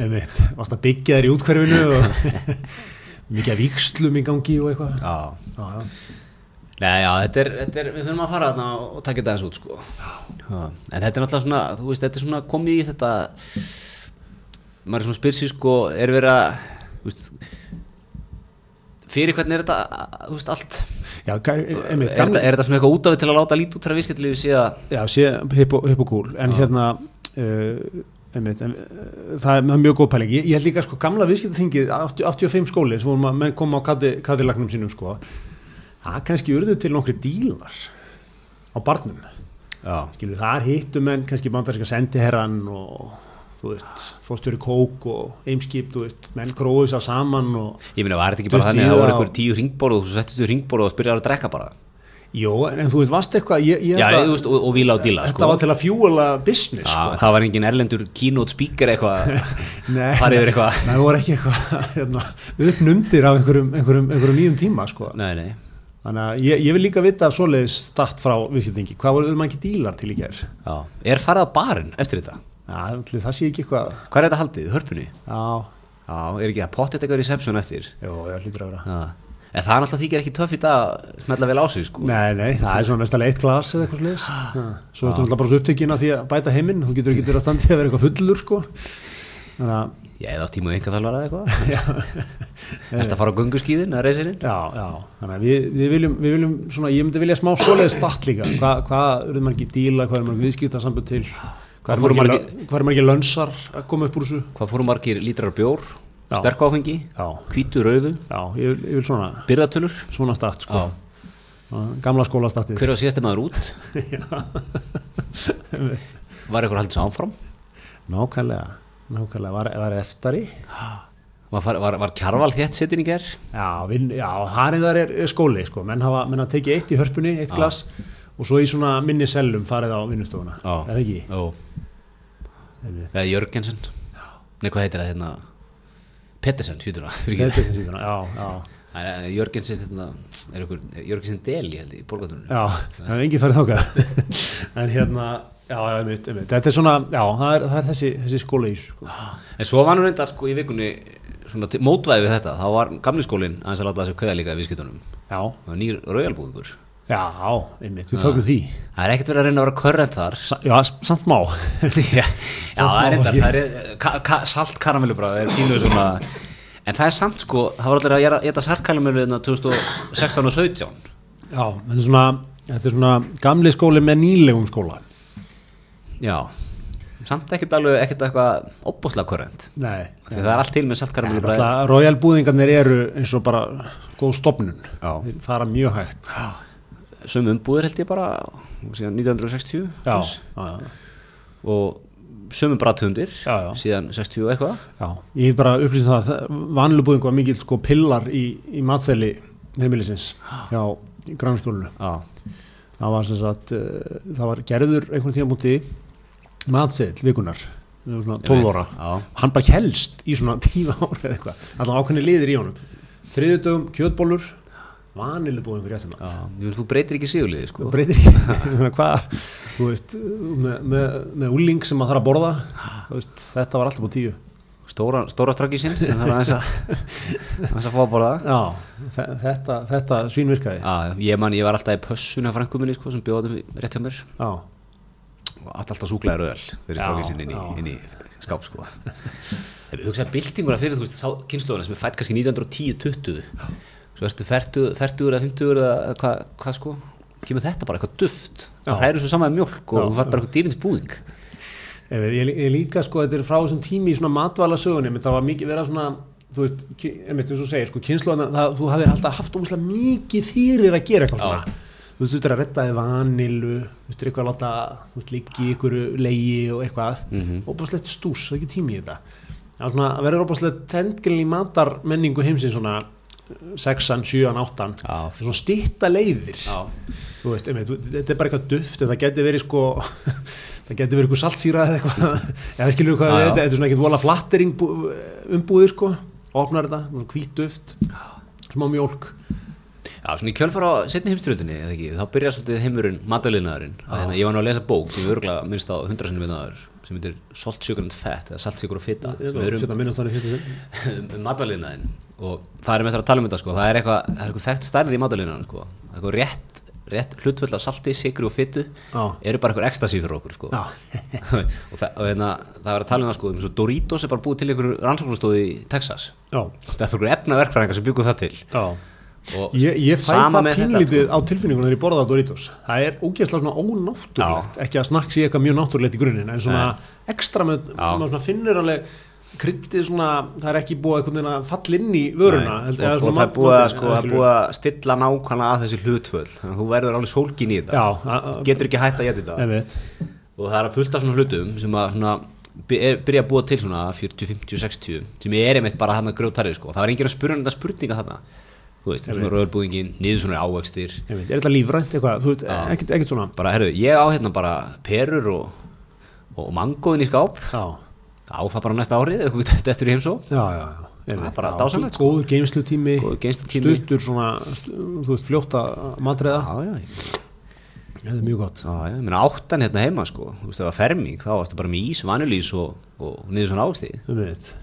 [SPEAKER 2] einmitt, varst að byggja þér í útkverfinu og mikið af vikslum í gangi og eitthvað.
[SPEAKER 1] Já.
[SPEAKER 2] Já, já,
[SPEAKER 1] Nei, já, þetta er, þetta er, við þurfum að fara þarna og taka þetta eins út sko. Já. en þetta er náttúrulega svona, þú veist, þetta er svona komið í þetta maður er svona spyr sér sko, er verið að þú veist fyrir hvernig er þetta, þú veist, allt?
[SPEAKER 2] Já ga-
[SPEAKER 1] er
[SPEAKER 2] einmitt,
[SPEAKER 1] þetta, er þetta svona eitthvað út af til að láta lít út viðskiptilífi sé að
[SPEAKER 2] Já, sé hipp og, hipp og cool en hérna uh, einmitt, en, uh, það er mjög góð pæling. Ég, ég held líka sko gamla viðskiptaþingið 80 85 skóli sem vorum að koma á kati, katilagnum sínum sko það kannski urðu til nokkri dílar á barnum. Skilur þar hittu menn kannski bandarska sendiherran og fórstjóri kók og eimskip, veist, menn gróðu sér saman
[SPEAKER 1] ég meina, var þetta ekki bara þannig að það voru
[SPEAKER 2] það
[SPEAKER 1] einhver tíu ringborð og þú settist þú ringborð og spyrjaði að drekka bara?
[SPEAKER 2] Jó, en, en þú veist, varst eitthvað ég, ég
[SPEAKER 1] já,
[SPEAKER 2] að-
[SPEAKER 1] veist, og, og vila og díla
[SPEAKER 2] Þetta
[SPEAKER 1] sko.
[SPEAKER 2] var til að fjúala business
[SPEAKER 1] já,
[SPEAKER 2] sko.
[SPEAKER 1] það var engin erlendur keynote speaker eitthvað
[SPEAKER 2] Nei,
[SPEAKER 1] farið yfir eitthvað.
[SPEAKER 2] Nei, það voru ekki eitthvað hérna, uppnumdir af einhverjum, einhverjum, einhverjum nýjum tíma sko.
[SPEAKER 1] nei, nei,
[SPEAKER 2] Þannig að ég, ég vil líka vita svoleiðis start frá viðskiptingi. Hvað voru maður ekki dílar til í gerð?
[SPEAKER 1] já, er farið á barinn eftir þetta
[SPEAKER 2] Já, það sé ekki eitthvað.
[SPEAKER 1] hvað er þetta haldið, hörpunni?
[SPEAKER 2] Já,
[SPEAKER 1] já, er ekki að pottet eitthvað reception eftir
[SPEAKER 2] jú, ég hlýtur að vera.
[SPEAKER 1] já. en það er náttúrulega þykir ekki töff í dag að smetla vel á sig sko
[SPEAKER 2] Nei, nei, það er svona mestalega eitt glas eða eitthvað svoleiðis. Já. Svo ertu náttúrulega bara svo upptökin að því að bæta heiminn. Þú getur ekki verið að standa í að vera eitthvað fullur, sko. Þannig að,
[SPEAKER 1] ég eða á tíma einhver þalvara eitthvað
[SPEAKER 2] já,
[SPEAKER 1] Ertu að fara á gönguskíðin að reysininn?
[SPEAKER 2] já, já. Þannig að við, við, viljum, við viljum svona, ég myndi vilja smá svoleiðis start líka. Hva, hvað eru maður ekki dílar, hvað eru maður viðskipta sambund til? Hvað eru maður ekki, maður ekki lönsar að koma upp úr þessu?
[SPEAKER 1] Hvað fórum margir lítrar af bjór?
[SPEAKER 2] Já.
[SPEAKER 1] Sterk áfengi?
[SPEAKER 2] Já,
[SPEAKER 1] Hvítu, rauðu?
[SPEAKER 2] já, ég vil, ég vil svona,
[SPEAKER 1] Byrðatölur?
[SPEAKER 2] svona start sko.
[SPEAKER 1] Já.
[SPEAKER 2] Gamla skóla startið.
[SPEAKER 1] Hver var síðasti maður út? Var eitthvað haldið svo áfram?
[SPEAKER 2] Nákvæmlega, nákvæmlega, var, var eftari?
[SPEAKER 1] Var, var, var, var kjarval þétt sittin í ger?
[SPEAKER 2] Já, vin, já hariðar er, er skóli sko, menn hafa, menn hafa tekið eitt í hörpunni, eitt glas og svo í svona minni sellum farið á vinnustofuna,
[SPEAKER 1] Já.
[SPEAKER 2] er það ekki? Einmitt.
[SPEAKER 1] Eða Jörgensen? Nei, hvað heitir það hérna? Pettersen, það?
[SPEAKER 2] Er sem síðan, já, já,
[SPEAKER 1] Jörgensen, hérna, er ykkur, Jörgensen Deli, held í borgatunum.
[SPEAKER 2] já, það er engin farið þáka, en hérna, já, já, einmitt, einmitt, þetta er svona, já, það er, það er þessi, þessi skóli í þessu, sko.
[SPEAKER 1] En svo var nú reyndar sko í vikunni svona til- mótvæði við þetta, þá var gamli skólinn aðeins að láta þessu kveða líka í viðskiptunum.
[SPEAKER 2] Já,
[SPEAKER 1] Það var nýr rauðalbúðingur.
[SPEAKER 2] já, einmitt, við fögnum því.
[SPEAKER 1] Það er ekkert verið að reyna að vera körrent þar.
[SPEAKER 2] Sa, já, samt má.
[SPEAKER 1] já, það er reyndar, það er ka, ka, salt karamellubráð, það er pínuð svona, en það er samt sko, það var allir að geta salt karamellubráð 2016 og 17.
[SPEAKER 2] Já, þetta er svona, Þetta er svona gamli skóli með nýlegum skóla
[SPEAKER 1] Já, samt ekkert alveg ekkert eitthvað opbúslega korrent það er allt til með saltkaramelu bræði.
[SPEAKER 2] Alltaf Royal búðingarnir eru eins og bara góð stopnun
[SPEAKER 1] Já.
[SPEAKER 2] Þeir fara mjög hægt.
[SPEAKER 1] Sum umbúðir held ég bara síðan 1960
[SPEAKER 2] Já,
[SPEAKER 1] þess.
[SPEAKER 2] já, já.
[SPEAKER 1] og
[SPEAKER 2] Já, já.
[SPEAKER 1] síðan 60 og eitthvað.
[SPEAKER 2] Já, ég heit bara upplýsum það að vanlega búðing var mikil sko pillar í, í matseli heimilisins hjá grannskjólinu.
[SPEAKER 1] Já,
[SPEAKER 2] Það var sem sagt, uh, það var gerður einhvern tíma múti matsel vikunar, það var svona 12 ára. Hann bara helst í svona 10 ára eða eitthvað, alltaf ákveðni liðir í honum. Þriðudögum, kjötbólur, um
[SPEAKER 1] já, ég vil þú breytir ekki sigurliði sko.
[SPEAKER 2] Og breytir ekki. Hvað, þú veist, með, með, með úling sem maður þarf að borða, þú veist, þetta var alltaf á tíu.
[SPEAKER 1] Stóra, stóra strakísinn sem það er aðeins að fá að borða.
[SPEAKER 2] Já, þe- þetta, þetta svín virkaði.
[SPEAKER 1] Já, ég man, ég var alltaf í pössun af frængu minni sko sem bjóðum rétt hjá mér.
[SPEAKER 2] Já,
[SPEAKER 1] allt alltaf súklaði röðal fyrir
[SPEAKER 2] Já,
[SPEAKER 1] strákinn inn, inn í skáp sko. Þegar hugsaði byltinguna fyrir þú veist kynnslóðuna sem er fætt kannski 1910-20 svo ertu 40 40 eða 50 eða hvað hva, sko? Kemur þetta bara eitthvað duft? Það hræður svo saman mjölk og þú fær bara eitthvað dýrins búðing
[SPEAKER 2] ég, ég, líka sko, þetta er frá þessum tími í svona matvala sögunni, menn það var mikið verið svona, þú veist, einmitt eins og segir, sko, kynnslóðan, þú hafðir alltaf haft óslega mikið fyrir að gera eitthvað svona. Þú veist, þú veist, að redda þið vanilu, þú veist, eitthvað að láta, þú veist, liggi ykkur leiði og eitthvað, mm. -hmm. óbúslegt stús, það er ekki tími í þetta. Það var svona, að verður óbúslegt trendgilin í matar menningu heimsins svona, sexan, sjöan, áttan,
[SPEAKER 1] Já.
[SPEAKER 2] svona stitta leiðir
[SPEAKER 1] Já,
[SPEAKER 2] þú veist, einmitt, þú- þetta er bara eitthvað duft en það geti verið sko það geti verið eitthvað saltsýra eða eitthvað eða skilur hvað
[SPEAKER 1] Já, já.
[SPEAKER 2] þetta, þetta er svona ekkert vola flattering umbúðir sko, opnar þetta svona hvít duft, smá mjólk
[SPEAKER 1] Já, svona í kjölfar á setni heimstyrjöldinni, eða ekki, þá byrjar svolítið heimurinn mataliðnaðurinn. Hérna, ég var nú að lesa bók sem ég örgulega minnst á hundrasinu vinnaður sem heitir Salt, Sugar and Fat eða Salt, Sugar og er um,
[SPEAKER 2] þannig
[SPEAKER 1] um mataliðnaðinn og það er með það að tala um þetta sko, það er eitthvað, það er eitthvað þekkt stærði í mataliðnaðinn sko, það er eitthvað rétt, rétt hlutföll af salti, sigri og
[SPEAKER 2] Já.
[SPEAKER 1] eru bara eitthvað ekstasi fyrir okkur sko. Og, og hérna, það var að tala um það sko, og Doritos er bara búið til einhverju rannsóknastóði í Texas.
[SPEAKER 2] Já,
[SPEAKER 1] það er einhverju efnaverkfræðingar sem byggu það til.
[SPEAKER 2] Já Ég, ég fæ það pínlítið
[SPEAKER 1] sko.
[SPEAKER 2] á tilfinningunum þegar ég borða það Doritos. Það er ógeðslega svona ónáttúrulegt ekki að snakks í eitthvað mjög náttúrulegt í grunninn en svona ekstra með, svona finnur alveg kryddið svona, það er ekki búið einhvern veginn að falla inn í vöruna
[SPEAKER 1] Nei,
[SPEAKER 2] held-
[SPEAKER 1] og, og það er búið að, sko, búið að stilla nákvæmlega að þessi að þú verður alveg sólgin í þetta. Getur ekki hægt að geta þetta og það er að fullt af svona hlutum sem að svona, by- byrja að búa til svona 40, 50, 60 sem er einmitt bara hann að grjótarið sko. það var enginn að spyrja um þetta spurninga þarna þú veist, sem er rauðbúðingin, niður svona
[SPEAKER 2] Einmitt. er þetta lífrænt eitthvað, þú veist, ekkert, ekkert svona?
[SPEAKER 1] Bara, herru, ég á hérna bara perur og, og mangóðin í skáp.
[SPEAKER 2] Já,
[SPEAKER 1] á það bara næsta árið, eftir í heimsó
[SPEAKER 2] já, já, já.
[SPEAKER 1] Það bara
[SPEAKER 2] Já,
[SPEAKER 1] dásamlegt, sko.
[SPEAKER 2] góður geimslutími stuttur svona, þú veist, fljóta matreiða,
[SPEAKER 1] já, já, ég-
[SPEAKER 2] þetta er mjög gott.
[SPEAKER 1] Já, já, áttan hérna heima sko, þú veist, það var ferming, þá varstu bara með ís, vanilís og, og niður svona ávexti.
[SPEAKER 2] einmitt, einmitt.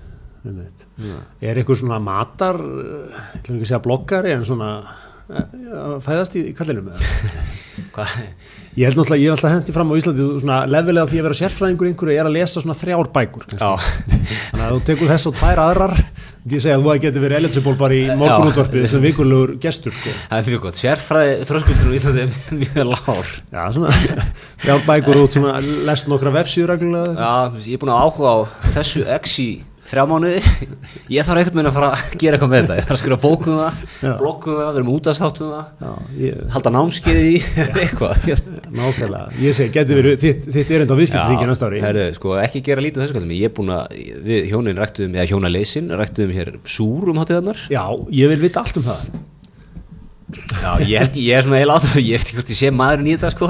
[SPEAKER 2] Er eitthvað svona matar eh, ég ætlum ekki að segja bloggari en svona eh, fæðast í, kallinum ég held náttúrulega, ég hef alltaf hendi fram á Íslandi svona lefilega því að vera sérfræðingur einhverju er að lesa svona þrjár bækur þannig að þú tekur þess og tvær aðrar ég segja að þú getur verið eligible bara í morgunútvarpið sem vikurlegur gestur sko.
[SPEAKER 1] það er mjög gott, sérfræði þröskuldur í Íslandi er mjög lár.
[SPEAKER 2] já, svona þrjár bækur út svona lest nokkra vefsíður
[SPEAKER 1] ég er búin að áhuga á þessu í þrjá mánuði, ég þarf einhvern veginn að fara að gera eitthvað með þetta, ég þarf að
[SPEAKER 2] Já.
[SPEAKER 1] það, blokkum það, vera með útastáttum það,
[SPEAKER 2] já, ég,
[SPEAKER 1] halda námskeið í eitthvað.
[SPEAKER 2] nákvæmlega, ég segi, getur verið þitt, þitt erindi á viðskiptingi næsta ári
[SPEAKER 1] herru, sko, ekki gera lítið þessu kallum, ég er búin að, við hjónin ræktuðum, eða hjónaleysin, ræktuðum hér súr um hátíðarnar.
[SPEAKER 2] já, ég vil vita allt um það
[SPEAKER 1] Já, ég held, ég er svona heila átum, ég veit ekki hvort ég sé maðurinn í þetta, sko.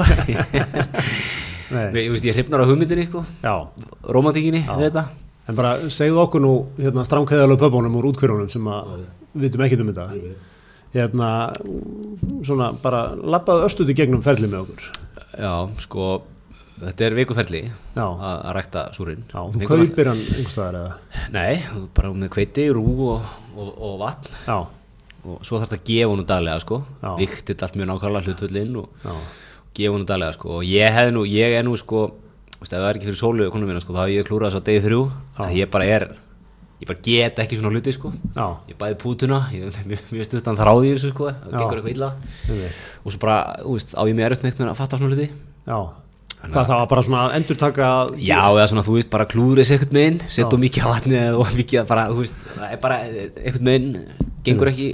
[SPEAKER 2] Nei.
[SPEAKER 1] Ég, ég ég hrifnar á hugmyndinni, sko, romantíkinni, þetta.
[SPEAKER 2] En bara segðu okkur nú hérna, stránkæðalög pöpunum úr útkvörunum sem við vitum ekkert um þetta. Hérna, svona bara lappaðu östuði gegnum ferli með okkur.
[SPEAKER 1] Já, sko, þetta er vikuferli að, rækta súrin.
[SPEAKER 2] já, þú
[SPEAKER 1] Fengum
[SPEAKER 2] kaupir hann einhverstaðar eða?
[SPEAKER 1] Nei, bara með hveiti, rú og, og, og vatn.
[SPEAKER 2] Já,
[SPEAKER 1] og svo þarf þetta að gefa honum daglega, sko. Viktill allt mjög nákvæmlega hlutvöldinn og
[SPEAKER 2] já,
[SPEAKER 1] gefa honum daglega, sko. Og ég hef nú, ég er nú, sko, veist, ef það er ekki fyrir sólu konum mína, sko, þá hef ég klúrað þess á degi þrjú, að ég bara er ég bara get ekki svona hluti sko.
[SPEAKER 2] Já,
[SPEAKER 1] ég bæði pútuna, ég, mér, mér veist utan þráði þessu sko, það gengur eitthvað illa. Og svo bara, þú veist, á ég með erut neitt með að fatta svona hluti.
[SPEAKER 2] Já. Það það var bara svona að endur taka
[SPEAKER 1] Já, eða svona, þú veist, bara klúður þessi einhvern meginn, setja mikið á vatni og mikið að bara, þú veist, það er bara einhvern meginn, gengur ekki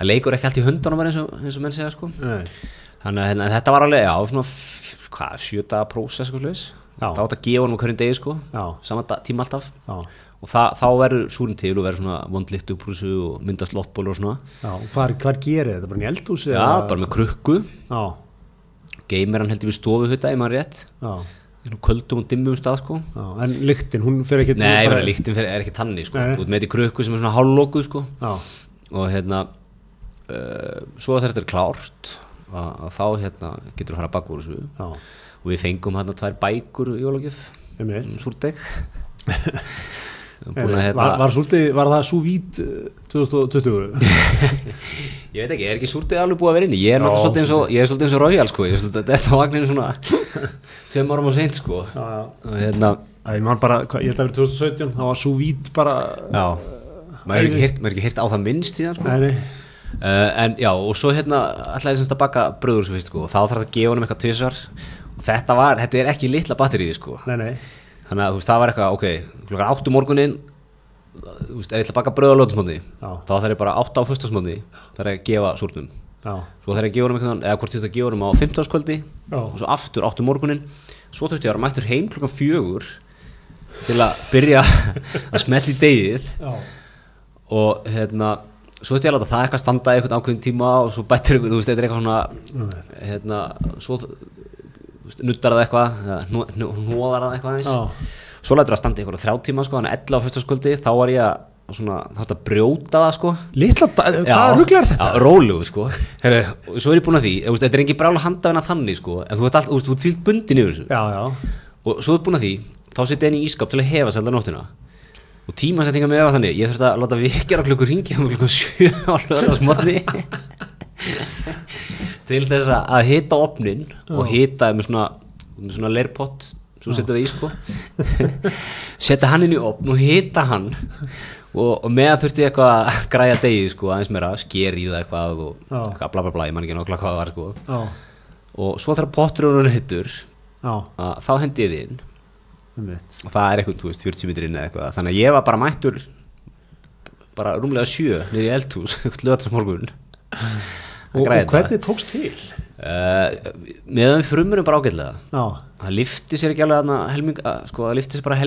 [SPEAKER 1] það leikur ekki allt í höndunum eins og, eins og menn segja, sko.
[SPEAKER 2] Nei.
[SPEAKER 1] Þannig að hérna, þetta var alveg, já, svona hvað, sjöta prósess, þá átt að gefa honum á hverjum degi, sko
[SPEAKER 2] Já.
[SPEAKER 1] sama da- tíma alltaf
[SPEAKER 2] Já,
[SPEAKER 1] og það, þá verður súrin til og verður svona vondlikt upprúsu og myndast lottból og svona
[SPEAKER 2] já, hvar, hvar gerir þetta? Bara í eldhúsi?
[SPEAKER 1] já,
[SPEAKER 2] eða-
[SPEAKER 1] bara með krukku geymir hann heldur við stofu þetta, ef maður rétt í svona köldum og dimmum stað, sko
[SPEAKER 2] en lyktin, hún fer ekki
[SPEAKER 1] Nei,
[SPEAKER 2] bara-
[SPEAKER 1] líktin fyrir, er ekki tanni sko.
[SPEAKER 2] Nei.
[SPEAKER 1] Ert með þetta krukku sem er svona hálflókuð sko. Og hérna uh, svo þetta er klárt að, að þá hérna, getur þú að fara að baka úr þessu.
[SPEAKER 2] Já,
[SPEAKER 1] og við fengum hérna tvær bækur í jólagjöf.
[SPEAKER 2] Einmitt.
[SPEAKER 1] Súrdeg að hérna
[SPEAKER 2] Var, var, svolítið, var það svo vít 2020?
[SPEAKER 1] ég veit ekki, er ekki súrdeg alveg búið að vera inni? Ég er svolítið eins og, Royal sko. ég er svolítið þetta á vagninu svona tveim árum á seint sko. Og hérna
[SPEAKER 2] Ég ætla að vera 2017 þá var svo vít bara
[SPEAKER 1] já, maður er ekki heyrt, maður er ekki heyrt á það minnst síðan sko.
[SPEAKER 2] Nei, nei,
[SPEAKER 1] en já, og svo hérna ætlaði ég semst að baka bröður svo fyrst sko, og þá þarf það að gefa honum eitthvað tvisvar. Og þetta var, þetta er ekki litla batterið sko.
[SPEAKER 2] nei, nei.
[SPEAKER 1] Þannig að þú veist, það var eitthvað, ok klokkan áttu morgunin þú veist, ef ég ætla að baka bröð á lögðusmóndi
[SPEAKER 2] Já.
[SPEAKER 1] þá þarf ég bara átta á föstasmóndi þarf ég að gefa súrnum.
[SPEAKER 2] Já,
[SPEAKER 1] svo þarf ég að gefa honum eitthvað, eða hvort ég ætla að gefa honum á 15 kvöldi
[SPEAKER 2] Já.
[SPEAKER 1] og svo aftur áttu morgunin svo þurfti ég að vera mættur heim klokkan fjögur til að byrja að smetla í degið
[SPEAKER 2] já,
[SPEAKER 1] og hérna svo ætti ég að láta það eitthvað standa í einhvern ákveðin tíma og svo bættir ykkur, þú veist, þetta er eitthvað svona hérna, svo nuttar það eitthvað hnúðar það eitthvað eins
[SPEAKER 2] Já.
[SPEAKER 1] svo lætur það standa í eitthvað þrjá tíma sko, þannig að 11 á fyrstaskvöldi, þá var ég að svona, þá ætti að brjóta það sko.
[SPEAKER 2] Litla, hvað rugglar þetta?
[SPEAKER 1] Já, rólegu sko. Heru, Svo er ég búin að því, þetta er engin brála handafina þannig sko, en þú ert veist, þú ert og tímasettinga með var þannig, ég þurfti að láta vikjar á klukkur ringi á klukkur 7 á löðarsmotni til þess að- hita opnin og hita með svona, með svona leirpott svo setja það í sko. Setja hann inn í opn og hita hann. Og, og með þurfti ég eitthvað að græja degið sko, aðeins meira, sker í það eitthvað og eitthvað bla bla bla, ég man ekki nákvæmlega hvað það var sko.
[SPEAKER 2] Já,
[SPEAKER 1] og svo þegar potturinn er hittur þá hendi ég þið inn.
[SPEAKER 2] einmitt
[SPEAKER 1] og það er eitthvað, þú veist, 40 metri inn eða eitthvað. Þannig að ég var bara mættur bara rúmlega sjö í eldhús löðarsmorgun
[SPEAKER 2] Og, og hvernig tókst til?
[SPEAKER 1] uh, meðan við frumurum bara ágætlega.
[SPEAKER 2] Já,
[SPEAKER 1] það lifti sér ekki alveg að helming að, sko, það lifti sér bara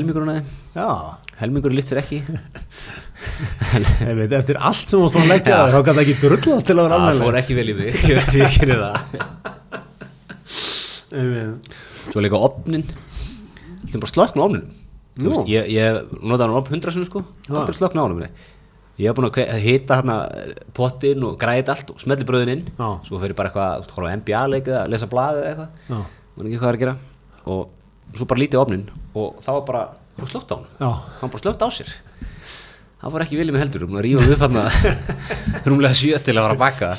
[SPEAKER 2] já,
[SPEAKER 1] helmingurinn lifti sér ekki.
[SPEAKER 2] Einmitt, eftir allt sem að leggja þá gæti ekki drullast til að vera
[SPEAKER 1] það fór
[SPEAKER 2] alveg
[SPEAKER 1] ekki vel í mig. Ég veit það.
[SPEAKER 2] Einmitt,
[SPEAKER 1] svo líka opnin er bara slökn á opninum Þú
[SPEAKER 2] Nú.
[SPEAKER 1] veist, ég, ég notaði hann 100 sinni sko. Aldrei slökn á opninum ég hef búin að hita hérna pottin og græði allt og smelli bröðin inn.
[SPEAKER 2] Já.
[SPEAKER 1] svo fyrir bara eitthvað, þú veist, horfa á NBA-leik eða lesa blaðið eða eitthvað. Mann ekki hvað það er að gera. Og svo bara lítið á opnin og það var bara, það var slökt á hann
[SPEAKER 2] já,
[SPEAKER 1] hann bara slökt á sér. Það fór ekki viljið með heldur, um að rífa upp hann rúmlega sjö til að fara að baka.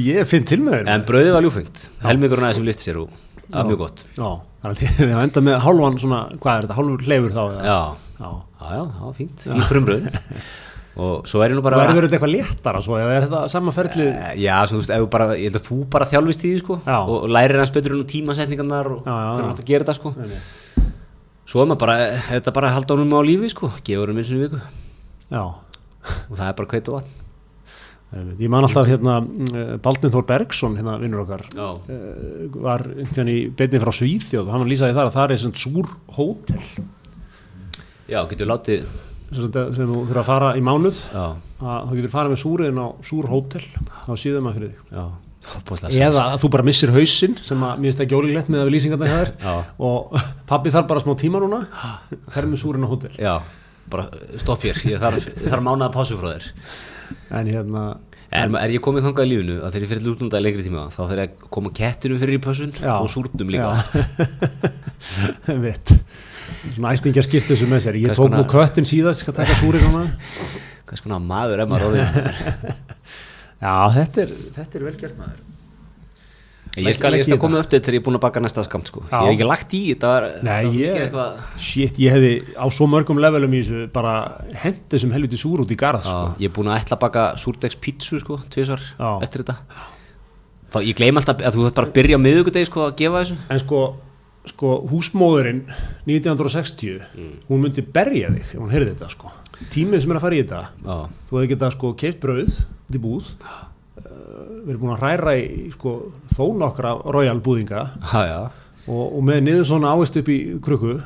[SPEAKER 2] Ég finn til með þér
[SPEAKER 1] en bröðið var ljúfengt, helmingurinn aðeins sem lifti sér og það var mjög gott.
[SPEAKER 2] Já, þannig að þið enda með hálfan svona, hvað er þetta, hálfur hleyfur þá
[SPEAKER 1] já,
[SPEAKER 2] Já.
[SPEAKER 1] já, það var fínt, fínt frumbröð og svo er ég nú bara
[SPEAKER 2] Verður þetta eitthvað léttara svo, eða er þetta sama ferlið?
[SPEAKER 1] Eh, Já, svo, þú veist, bara, ég held að þú bara þjálfist í því sko, og, lærir hans betur um tímasetningarnar og hvernig
[SPEAKER 2] já.
[SPEAKER 1] hægt að gera þetta sko. svo er maður bara, þetta bara halda honum á lífi sko, gefur um eins og í viku. Og það er bara kveit og vatn.
[SPEAKER 2] Ég man alltaf hérna mm, Baldin Þór Bergson, hérna vinnur okkar
[SPEAKER 1] Já,
[SPEAKER 2] eh, var einhvern í beinni frá Svíþjóð, hann var lýsaði þar að það er svona súr hótel.
[SPEAKER 1] Já getur látið
[SPEAKER 2] sem, sem þú þurfa að fara í mánuð.
[SPEAKER 1] Já,
[SPEAKER 2] að þú getur farið með súriðin á súr hótel á síðum að fyrir þig.
[SPEAKER 1] Já,
[SPEAKER 2] eða að þú bara missir hausinn sem að mér finnst ekki ólíklegt með að við lýsingarna er og pappi þarf bara smá tíma núna fer með súrin á hótel.
[SPEAKER 1] Já, bara stopp hér, ég þarf, þarf mánaða pásu frá þér
[SPEAKER 2] en hérna
[SPEAKER 1] Er, er ég komið þangað í lífinu að þegar ég fyrir útlunda í lengri tíma þá þegar ég að koma kettinu fyrir í pössun og súrnum líka.
[SPEAKER 2] Veit svona æstingjar skiptu þessu með sér. Ég tók nú köttin síðast, skal taka núna
[SPEAKER 1] Hvað skona maður er maður orðin
[SPEAKER 2] já, þetta er, þetta er vel gert maður
[SPEAKER 1] Ég skal, skal koma upp til þegar ég er búin að baka næsta skamt sko. Ég hef ekki lagt í þetta var,
[SPEAKER 2] Nei, ég- Shit, ég hefði á svo mörgum levelum í þessu bara hendi þessum helviti súr út í garð sko.
[SPEAKER 1] Ég er búin að ætla að baka súrdegs pítsu sko, tvisvar
[SPEAKER 2] Já.
[SPEAKER 1] eftir þetta Þá, Ég gleym alltaf að þú þarf bara að byrja á miðugudegi sko, að gefa þessu
[SPEAKER 2] En sko, sko húsmóðurinn 1960,
[SPEAKER 1] Mm.
[SPEAKER 2] hún myndi berja þig ef hún heyrði þetta sko. Tímið sem er að fara í þetta
[SPEAKER 1] Já,
[SPEAKER 2] þú hefði getað sko keift brauð út í búð við erum búin að hræra í sko, þó nokkra royal búðinga.
[SPEAKER 1] Já, já,
[SPEAKER 2] og, og með niður svona ávist upp í krukku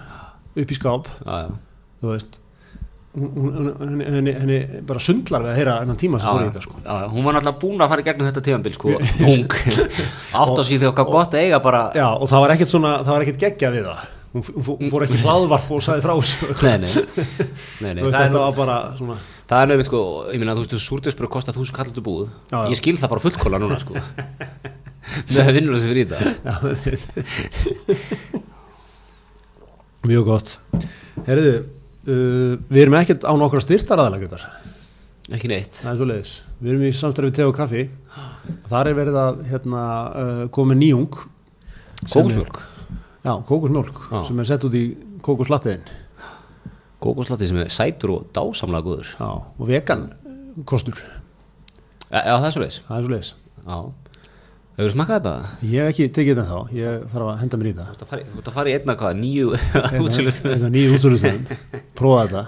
[SPEAKER 2] upp í skáp,
[SPEAKER 1] já, já.
[SPEAKER 2] þú veist hún, henni, henni, henni bara sundlar við að heyra enn tíma sem fór í þetta sko.
[SPEAKER 1] hún var náttúrulega búin að fara í gegnum þetta tíðanbíl sko, átt á þegar hvað gott að eiga bara
[SPEAKER 2] Já, og það var ekkert svona, það var ekkert geggja við það. Hún, hún, fó- hún fór ekki hlaðvarp og sagði frá
[SPEAKER 1] nei, nei, nei, það, nú,
[SPEAKER 2] var bara svona
[SPEAKER 1] það er nefnir sko, ég meina þú veist, súrdegsbröð kostar þúsund kallar búð.
[SPEAKER 2] Já, já.
[SPEAKER 1] ég skil það bara fullkóla núna sko. Með vinnur þessi fyrir í
[SPEAKER 2] Já, Mjög gott. Herðu, uh, við erum ekkert á nokkra styrtar aðalega
[SPEAKER 1] ekki neitt.
[SPEAKER 2] Það er svo leiðis. Við erum í samstarfi te og kaffi. Þar er verið að hérna, uh, koma nýjung sem
[SPEAKER 1] kókusmjólk,
[SPEAKER 2] Já, kókusmjólk
[SPEAKER 1] Já.
[SPEAKER 2] sem er sett út í kókuslattiðin
[SPEAKER 1] kókuslati sem er sætur og dásamlega góður.
[SPEAKER 2] Já, og vegan kostur.
[SPEAKER 1] Já, já það er svo leis
[SPEAKER 2] Það er svo leiðis.
[SPEAKER 1] hefur þú smakkað þetta?
[SPEAKER 2] Ég hef ekki tekið þetta þá, ég þarf að henda mér í það.
[SPEAKER 1] Að þú ert að fara í einna hvað, nýju
[SPEAKER 2] er nýju útsölustöðum, prófa þetta.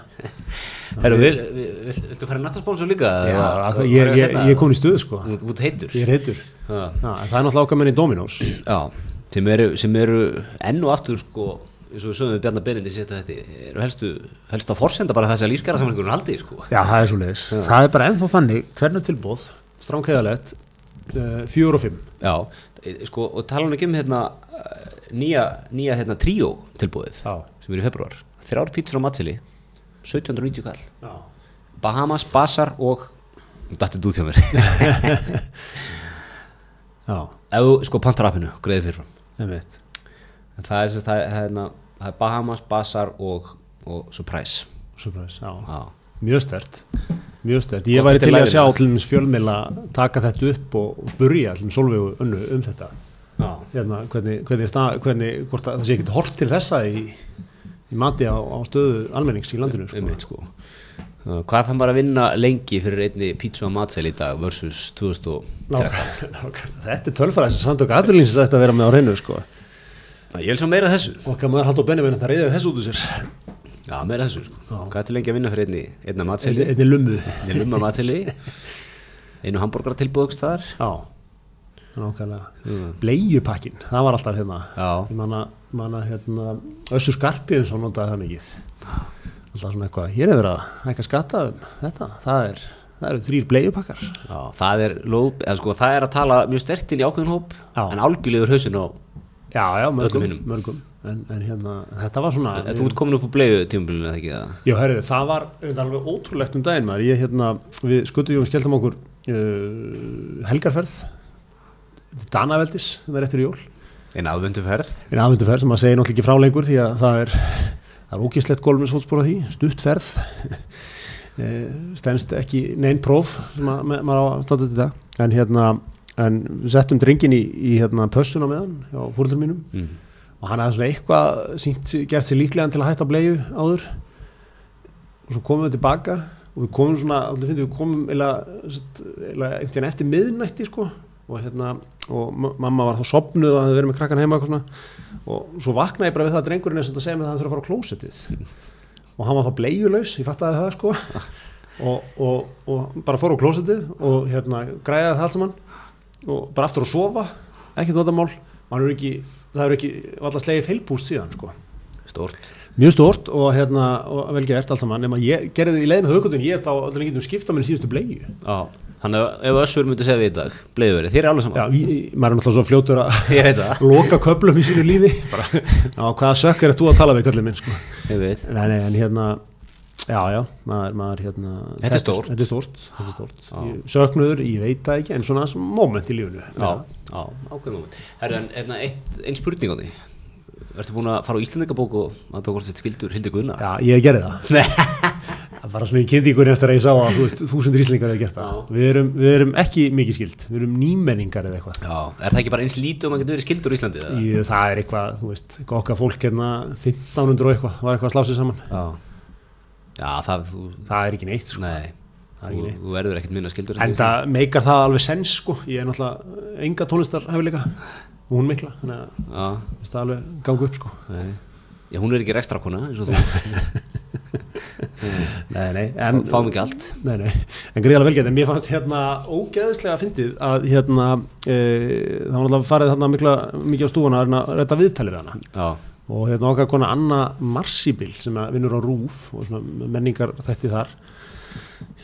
[SPEAKER 1] Herru, vil, vil, vil, viltu fara í næsta spónsum líka?
[SPEAKER 2] Já,
[SPEAKER 1] Eða-
[SPEAKER 2] ég, ég,
[SPEAKER 1] að
[SPEAKER 2] ég, er komin í stöðu sko.
[SPEAKER 1] Þú ert heitur.
[SPEAKER 2] Ég er heitur.
[SPEAKER 1] Já,
[SPEAKER 2] Já, en það er náttúrulega okkar menn í Dominos.
[SPEAKER 1] Já, sem eru enn og aftur sko eins og við sögum við Bjarnar Benindi þetta eru helstu, helst að forsenda bara þess að lífskjara samlingur haldi sko.
[SPEAKER 2] Já, það er svo leiðis Það er bara ennþá þannig, tvernu tilbóð stránkæðalegt, uh, fjór og fimm.
[SPEAKER 1] Já, e, sko og tala hann ekki um hérna eh, nýja, nýja hérna tríó tilbúið
[SPEAKER 2] Já,
[SPEAKER 1] sem eru í februar þrjár pítsur á matseli 1790 kall.
[SPEAKER 2] Já.
[SPEAKER 1] Bahamas, Basar og er út hjá mér.
[SPEAKER 2] Já,
[SPEAKER 1] þú sko pantar appinu, greiði fyrirfram
[SPEAKER 2] einmitt
[SPEAKER 1] En það er, það, er, hérna, það er Bahamas, Basar og, og Surprise
[SPEAKER 2] Surprise, já.
[SPEAKER 1] Já,
[SPEAKER 2] Mjög stert Mjög stert, ég væri
[SPEAKER 1] til
[SPEAKER 2] að sjá til dæmis fjölmiðla taka þetta upp og, og spurja til dæmis Solveigu önnu um þetta hérna, hvernig, hvernig, stað, hvernig að það sé ekki hort til þessa í, í mati á, á stöðu almennings í landinu sko.
[SPEAKER 1] Einmitt, sko. Hvað þann bara að vinna lengi fyrir einni pítsu á matsel í dag versus 2013
[SPEAKER 2] Nákvæmlega, nákvæmlega. Þetta er tölfræði sem samtök aðurlýnsins ætti að vera með á reynu sko.
[SPEAKER 1] Ég vil sjá meira þessu.
[SPEAKER 2] Hvað maður haldur á Benjamin það reyðið þessu út úr sér.
[SPEAKER 1] Já, meira þessu sko. Hvað er til lengi að vinna fyrir einni, einna matseli?
[SPEAKER 2] Einni lummu.
[SPEAKER 1] Einni lumma matseli. Einu hambúrgar tilbúðugs þar
[SPEAKER 2] Já, nákvæmlega. Bleiupakkin, það var alltaf hérna.
[SPEAKER 1] Já.
[SPEAKER 2] Ég manna, manna hérna Össu Skarpiðinsson notaði það mikið. Alltaf svona eitthvað, hér er verið að hækka skatta um þetta, það er það eru þrýr bleiupakkar.
[SPEAKER 1] Já, það er, lóð, eða, sko, það er að tala mjög stertinn í ákveðin hóp
[SPEAKER 2] Já.
[SPEAKER 1] en álgjörlegur hausin á
[SPEAKER 2] Já, já, mörgum, mörgum. En, en hérna, þetta var svona
[SPEAKER 1] Þú ert komin upp á bleiðu tímabilinu eða ekki það
[SPEAKER 2] Já, herrið, það var þetta alveg ótrúlegt um daginn maður. Ég, hérna, við skutum og skelltum okkur uh, helgarferð. Danaveldis, það er eftir jól.
[SPEAKER 1] En aðvendu ferð
[SPEAKER 2] en aðvenduferð sem maður segir náttúrulega ekki frá lengur því að það er, það er ógislegt golfminsfótspor á því, stuttferð Eh, stendst ekki neinn próf sem maður á að standa til þetta en hérna, en við settum dringin í, í hérna pössun á meðan hjá fóröldur mínum.
[SPEAKER 1] Mm.
[SPEAKER 2] og hann hafði svona eitthvað sínt, gert sér líklegan til að hætta að bleiðu áður. Og svo komum við tilbaka og við komum svona, allir finnum við komum eða einhvern veginn eftir miðnætti sko. Og hérna og ma- mamma var þá sopnuð og hafði verið með krakkan heima svona. Og svo vaknaði ég bara við það að drengurinn er sem þetta segja mig að hann þurfa að fara á klósettið. Og hann var þá bleiulaus, ég fattaði það sko. Og, og, og bara fór á klósettið og hérna græði það allt saman og bara aftur að sofa ekkert vandamál, er ekki það er ekki alltaf slegið feilbúst síðan sko.
[SPEAKER 1] Stórt.
[SPEAKER 2] Mjög stort og hérna og vel gert allt saman. Nema ég gerði í leiðinu högutun ég þá allir getum skipta minn síðustu bleiu.
[SPEAKER 1] Já, þannig að ef Össur myndi segja við í dag bleiðuveri, þér er alveg
[SPEAKER 2] já,
[SPEAKER 1] saman
[SPEAKER 2] í, í, maður er náttúrulega svo fljótur að
[SPEAKER 1] Ég
[SPEAKER 2] loka köplum í sínu lífi. Já, hvaða sökk er þú að tala við kallið minn sko.
[SPEAKER 1] Ég
[SPEAKER 2] nei, en hérna já, já, maður, maður hérna
[SPEAKER 1] Þetta er stórt.
[SPEAKER 2] þetta er stórt, þetta er stórt. Ég, söknuður, ég veit það ekki en svona moment í lífinu.
[SPEAKER 1] Já, já, ákveðum moment. Herðu, en hérna, eitt, ein spurning á því. Ertu búin að fara á Íslandingabók og að það hvort þetta skildur Hildi Gunnar?
[SPEAKER 2] já, ég gerði það. Það bara svona í kynntíkunni eftir að ég sá að þú veist, þúsundir íslingar hefur gert það. Við erum, við erum ekki mikið skild, við erum nýmenningar eða eitthvað.
[SPEAKER 1] Já, er það ekki bara eins lítið og maður getur verið skildur í Íslandi?
[SPEAKER 2] í, það er eitthvað, þú veist, okkar fólk hérna 1500 og eitthvað, var eitthvað að slá sig saman.
[SPEAKER 1] Já, Já það, þú,
[SPEAKER 2] það er ekki neitt sko.
[SPEAKER 1] nei,
[SPEAKER 2] ekki neitt.
[SPEAKER 1] þú verður ekkert minna skildur
[SPEAKER 2] en það meikar það alveg sens sko. ég er náttúrulega enga tónlistar hefurleika og hún mikla, þannig að það alveg ganga upp sko.
[SPEAKER 1] nei. Já, hún er ekki rekstrakona eins og þú.
[SPEAKER 2] Nei, nei, en,
[SPEAKER 1] Fáum ekki allt.
[SPEAKER 2] Nei, nei, en greiðalega velgætt, en mér fannst hérna ógeðslega fyndið að hérna e, það var náttúrulega farið þarna mikla, mikið á stúfana að reyna að rætta viðtalið við hana.
[SPEAKER 1] Já,
[SPEAKER 2] og hérna okkar kona Anna Marsibil sem vinnur á RÚF og menningar þætti þar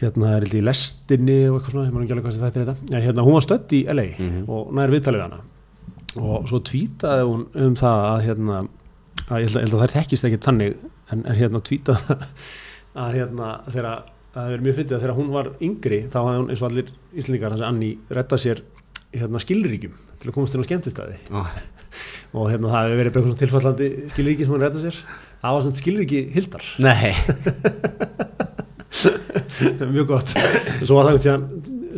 [SPEAKER 2] hérna er í lestinni og eitthvað svona, ég maður ekki alveg hvað sem þetta er þetta en hérna hún var stödd í LA og nær viðtalið við hana. Og svo tvítaði hún um það að hérna að ég held að, að þær þekkist ekki tannig en, en hérna tvítaði að hérna þegar að það hefur mjög fyndið að þegar hún var yngri þá hafði hún eins og allir íslendingar hans Anni retta sér hérna skilríkjum til að komast inn á skemmtistæði og hérna það hefur verið eitthvað tilfallandi skilríki sem hann retta sér. Það var svona skilríki Hildar.
[SPEAKER 1] Nei.
[SPEAKER 2] Mjög gott. Svo var það